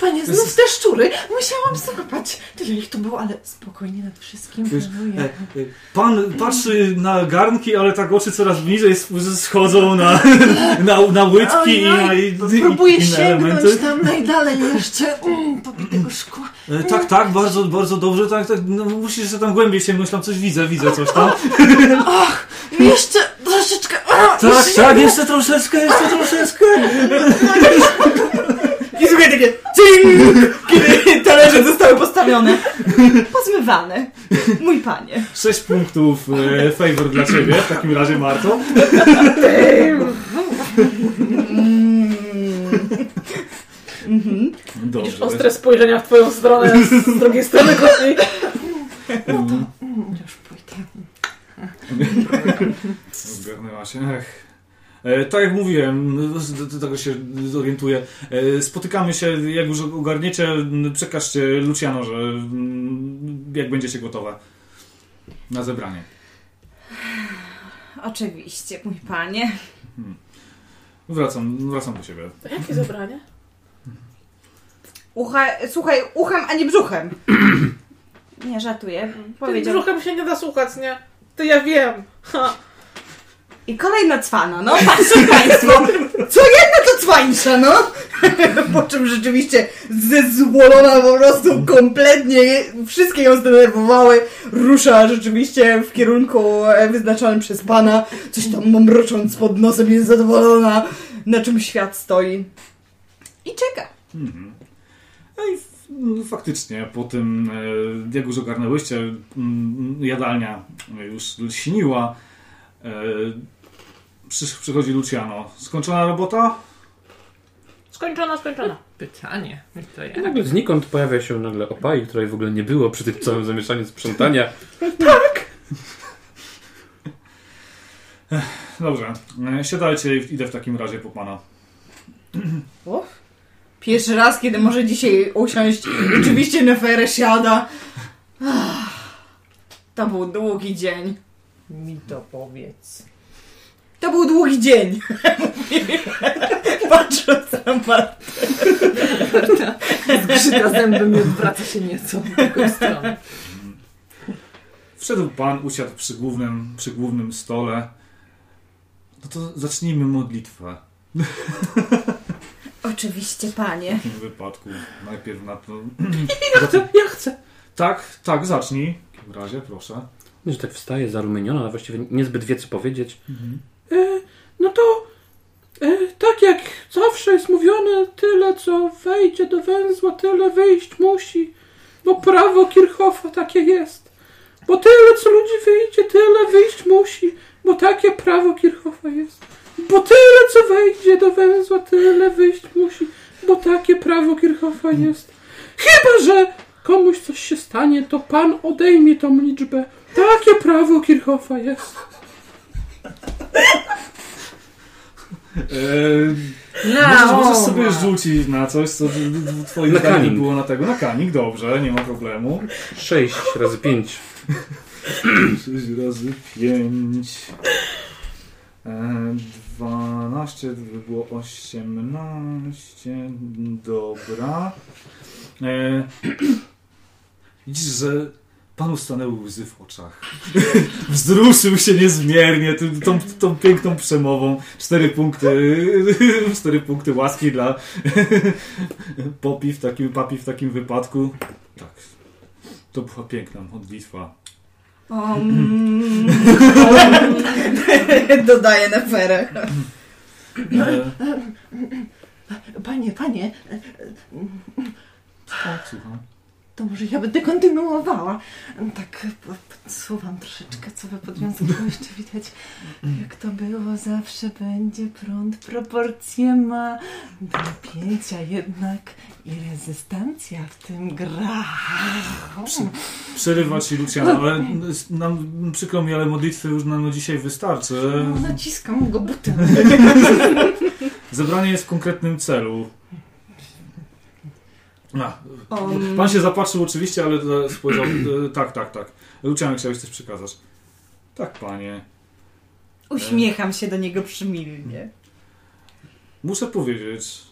S4: Panie, znów te szczury. Musiałam złapać. Tyle ich tu było, ale spokojnie nad wszystkim
S1: Wiesz. E, e, Pan patrzy na garnki, ale tak oczy coraz bliżej sch- schodzą na, na, na łydki i na i, i,
S4: Próbuję
S1: inne
S4: sięgnąć
S1: elementy.
S4: tam najdalej jeszcze mm, pobitego szkła.
S1: E, Tak, tak, bardzo, bardzo dobrze, tak, tak. No, musisz jeszcze tam głębiej sięgnąć, tam coś widzę, widzę coś tam.
S4: Jeszcze troszeczkę. A,
S1: Tak,
S4: jeszcze
S1: tak, jeszcze troszeczkę, jeszcze troszeczkę.
S3: I słuchaj takie cing, kiedy talerze zostały postawione. Pozmywane. Mój panie.
S1: Sześć punktów e, favor dla ciebie, w takim razie, Marto.
S3: Mm. Mhm.
S1: Dobrze.
S2: Ostre spojrzenia w twoją stronę z drugiej strony kotli.
S1: Mm,
S4: Mm, Już.
S1: Zgarnęła się, ech. E, tak jak mówiłem, z- do tego się zorientuję. E, spotykamy się, jak już ogarniecie, przekażcie Luciano, że mm, jak będziecie gotowe na zebranie.
S3: Oczywiście, mój panie.
S1: Wracam, wracam do siebie.
S2: Jakie zebranie?
S3: Ucha, słuchaj, uchem, a nie brzuchem. Nie, żartuję.
S2: Tym
S3: Powiedział.
S2: brzuchem się nie da słuchać, nie? To ja wiem. Ha.
S3: I kolejna cwana, no patrzcie państwo. Co jedna to cwańsza, no. Po czym rzeczywiście zezwolona po prostu kompletnie, wszystkie ją zdenerwowały. Rusza rzeczywiście w kierunku e, wyznaczonym przez pana. Coś tam mamrocząc pod nosem, jest zadowolona, na czym świat stoi. I czeka.
S1: Mhm. No faktycznie, po tym, e, jak już ogarnęłyście, mm, jadalnia już lśniła. E, Przy, przychodzi Luciano. Skończona robota?
S2: Skończona, skończona.
S4: Pytanie. To
S5: I
S4: ja.
S5: nagle znikąd pojawia się nagle Opai, której w ogóle nie było przy tym całym zamieszaniu sprzątania.
S1: Dobrze, e, siadajcie i idę w takim razie po pana.
S3: Pierwszy raz, kiedy może dzisiaj usiąść, oczywiście Neferę siada. To był długi dzień.
S4: Mi to powiedz.
S3: To był długi dzień. Patrząc na Martę.
S4: Zgrzyta zębem i odwraca się nieco w drugą stronę.
S1: Wszedł pan, usiadł przy głównym, przy głównym stole. No to zacznijmy modlitwę.
S3: Oczywiście, panie.
S1: W tym wypadku najpierw na to...
S5: Ja chcę, ja chcę.
S1: Tak, tak, zacznij. W takim razie, proszę.
S5: Że tak wstaje zarumieniona, ale właściwie niezbyt wie co powiedzieć. E, no to e, tak jak zawsze jest mówione, tyle co wejdzie do węzła, tyle wyjść musi. Bo prawo Kirchhoffa takie jest. Bo tyle co ludzi wyjdzie, tyle wyjść musi. Bo takie prawo Kirchhoffa jest. Bo tyle co wejdzie do węzła, tyle wyjść musi. Bo takie prawo Kirchhoffa jest. Chyba, że komuś coś się stanie, to pan odejmie tą liczbę. Takie prawo Kirchhoffa jest.
S1: Eee,
S4: No,
S1: możesz, możesz sobie rzucić na coś, co w- twoim
S5: Na
S1: zdaniu
S5: kaning.
S1: było na tego. Na kanik, dobrze, nie ma problemu.
S5: 6 razy 5.
S1: 6 razy 5. E, 12, to by było 18. Dobra. E, widzisz, że panu stanęły łzy w oczach. Wzruszył się niezmiernie tą, tą piękną przemową. Cztery punkty, cztery punkty łaski dla Popi w takim, papi w takim wypadku. Tak. To była piękna modlitwa.
S3: Um, dodaję Neferę.
S1: E,
S4: Panie, panie,
S1: tak, słucham.
S4: To może ja będę kontynuowała. Tak, po- podsuwam troszeczkę, co wy jeszcze widać, jak to było. Zawsze będzie prąd, proporcje ma do napięcia jednak i rezystancja w tym gra.
S1: Przerywa ci Luciana, ale nam, przykro mi, ale modlitwy już nam na dzisiaj wystarczy.
S4: No, naciskam go butem.
S1: Zebranie jest w konkretnym celu. A,
S3: Um,
S1: pan się zapatrzył oczywiście, ale e, spojrzał. e, Tak, tak, tak. Luciana, chciałeś coś przekazać. Tak, panie.
S3: uśmiecham się do niego przymilnie.
S1: Muszę powiedzieć.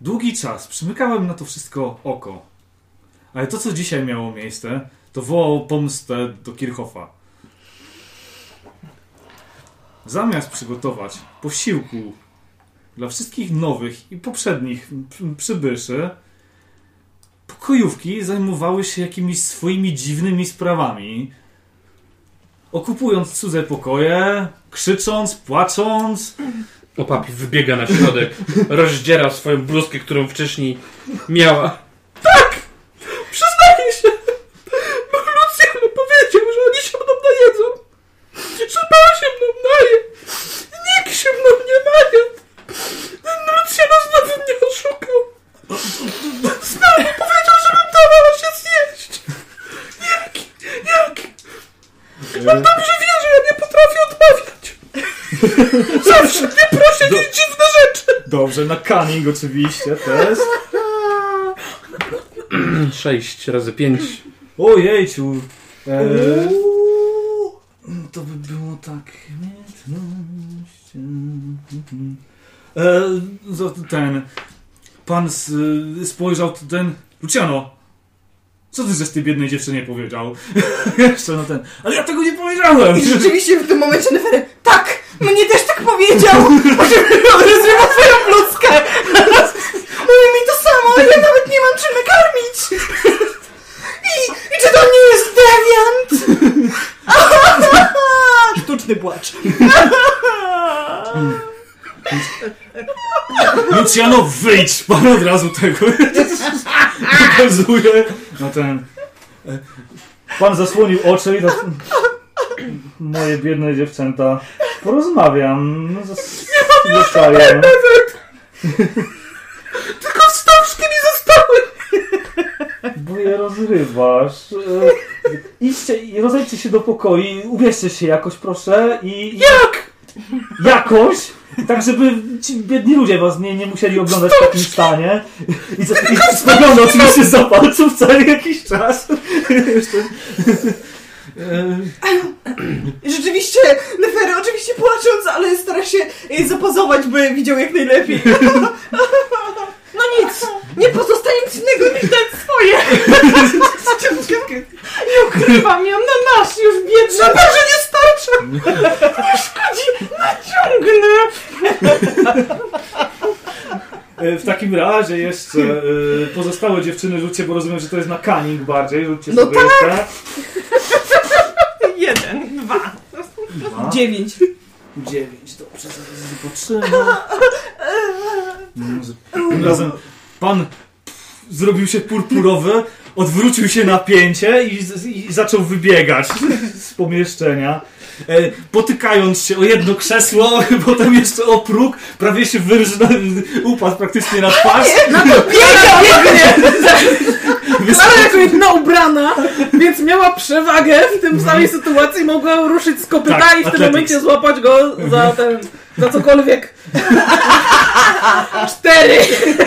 S1: Długi czas przymykałem na to wszystko oko. Ale to, co dzisiaj miało miejsce, to wołało pomstę do Kirchhoffa. Zamiast przygotować posiłku dla wszystkich nowych i poprzednich przy- przybyszy, pokojówki zajmowały się jakimiś swoimi dziwnymi sprawami. Okupując cudze pokoje, krzycząc, płacząc,
S5: O papi wybiega na środek, rozdziera swoją bluzkę, którą wcześniej miała. Tak! Przyznaję się! Bo Lucjano powiedział, że oni się mną najedzą. Że pan się mną naje. Nikt się mną nie naje. Lucjano znowu mnie oszukał. Znowu powiedział, żebym dawała się zjeść. Jaki? Jaki? Pan dobrze wie, że ja nie potrafię odmawiać. Zawsze mnie prosi
S1: Do-
S5: jakieś dziwne rzeczy.
S1: Dobrze, na cunning oczywiście też.
S5: 6 razy 5.
S1: Ojejciu. E, to by było tak. E, za- ten. Pan s, spojrzał ten. Luciano! Co ty żeś tej biednej dziewczynie powiedział? Jeszcze no ten. Ale ja tego nie powiedziałem!
S3: I rzeczywiście w tym momencie Neferę, tak, mnie też tak powiedział. Rozrywa twoją bluzkę. Mówi mi to samo, ja nawet nie mam czym nakarmić. I, I czy to nie jest dewiant? Sztuczny płacz.
S1: Luciano, wyjdź! Pan od razu tego pokazuje. No ten. Pan zasłonił oczy i. Moje biedne dziewczęta. Porozmawiam. No.
S5: Nie mam
S1: no.
S6: Tylko wstążki mi zostały!
S1: Bo je rozrywasz. E, Idźcie i rozejdźcie się do pokoi, ubierzcie się jakoś proszę i...
S6: Jak?
S1: Jakoś! Tak, żeby ci biedni ludzie was nie, nie musieli oglądać w takim stanie. I, i spogląda oczywiście za palców cały jakiś czas. E,
S3: Rzeczywiście, Nefery oczywiście płacząc, ale stara się e, zapozować, by widział jak najlepiej. No nic, nie pozostaje nic innego niż dać swoje. Nie ukrywam, ją na nasz już biedny. Chyba, że nie starczy. Nie szkodzi, naciągnę.
S1: e, W takim razie jeszcze pozostałe dziewczyny rzućcie, bo rozumiem, że to jest na cunning bardziej. Rzućcie
S3: No
S1: sobie
S3: tak.
S1: jeszcze.
S3: Jeden, dwa.
S1: Dwa.
S3: Dziewięć.
S1: Dziewięć, dobrze, zaraz zobaczymy. Tym razem pan zrobił się purpurowy, odwrócił się na pięcie i, i zaczął wybiegać z pomieszczenia. E, potykając się o jedno krzesło, potem jeszcze o próg, prawie się wyrżnął, upadł praktycznie na twarz.
S2: Klara jako jedna ubrana, więc miała przewagę w tym samej sytuacji, mogła ruszyć z kopyta
S1: Tak,
S2: i w tym
S1: athletics.
S2: momencie złapać go za ten, za cokolwiek. Cztery!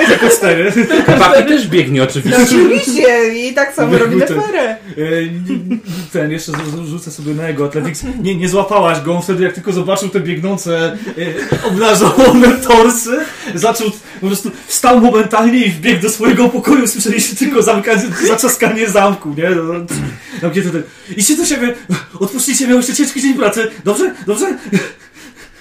S1: Tylko cztery.
S5: Papi też biegnie oczywiście.
S3: Oczywiście, i tak samo robi
S1: Ten-
S3: Nefery.
S1: E, Ten, jeszcze rzucę sobie na jego Athletics. Nie, nie złapałaś go, on wtedy jak tylko zobaczył te biegnące, e, obnażone torsy, zaczął, po prostu wstał momentalnie i wbiegł do swojego pokoju, słyszeliście tylko zamykanie, zaczaskanie zamku, nie? No, no, Zamknięty ten. Idźcie do siebie, odpuścicie, miał jeszcze ciężki dzień pracy, dobrze? Dobrze?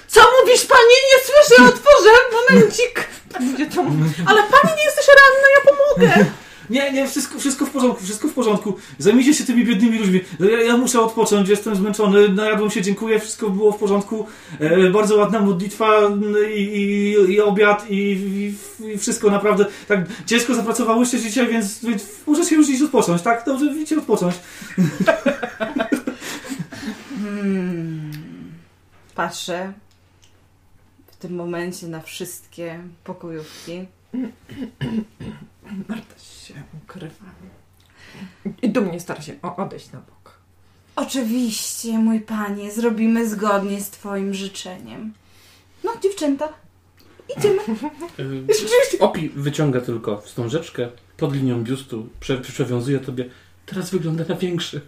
S4: Co mówisz, pani? Nie słyszę, otworzę, momencik. Gdzie to?
S2: Ale pani nie jesteś ranna, ja pomogę!
S1: Nie, nie, wszystko, wszystko w porządku, wszystko w porządku. Zajmijcie się tymi biednymi ludźmi. Ja, ja muszę odpocząć, jestem zmęczony, najadłem się, dziękuję, wszystko było w porządku. E, bardzo ładna modlitwa n- i, i, i obiad i, i, wszystko naprawdę. Tak ciężko zapracowałyście dzisiaj, więc, więc możecie już iść odpocząć, tak? Dobrze, widzicie odpocząć.
S3: Hmm. Patrzę w tym momencie na wszystkie pokojówki.
S4: Marta się ukrywa. I dumnie stara się odejść na bok.
S3: Oczywiście, mój panie, zrobimy zgodnie z twoim życzeniem. No, dziewczęta, idziemy.
S5: Opi wyciąga tylko wstążeczkę pod linią biustu, prze, przewiązuje tobie. Teraz wygląda na większy.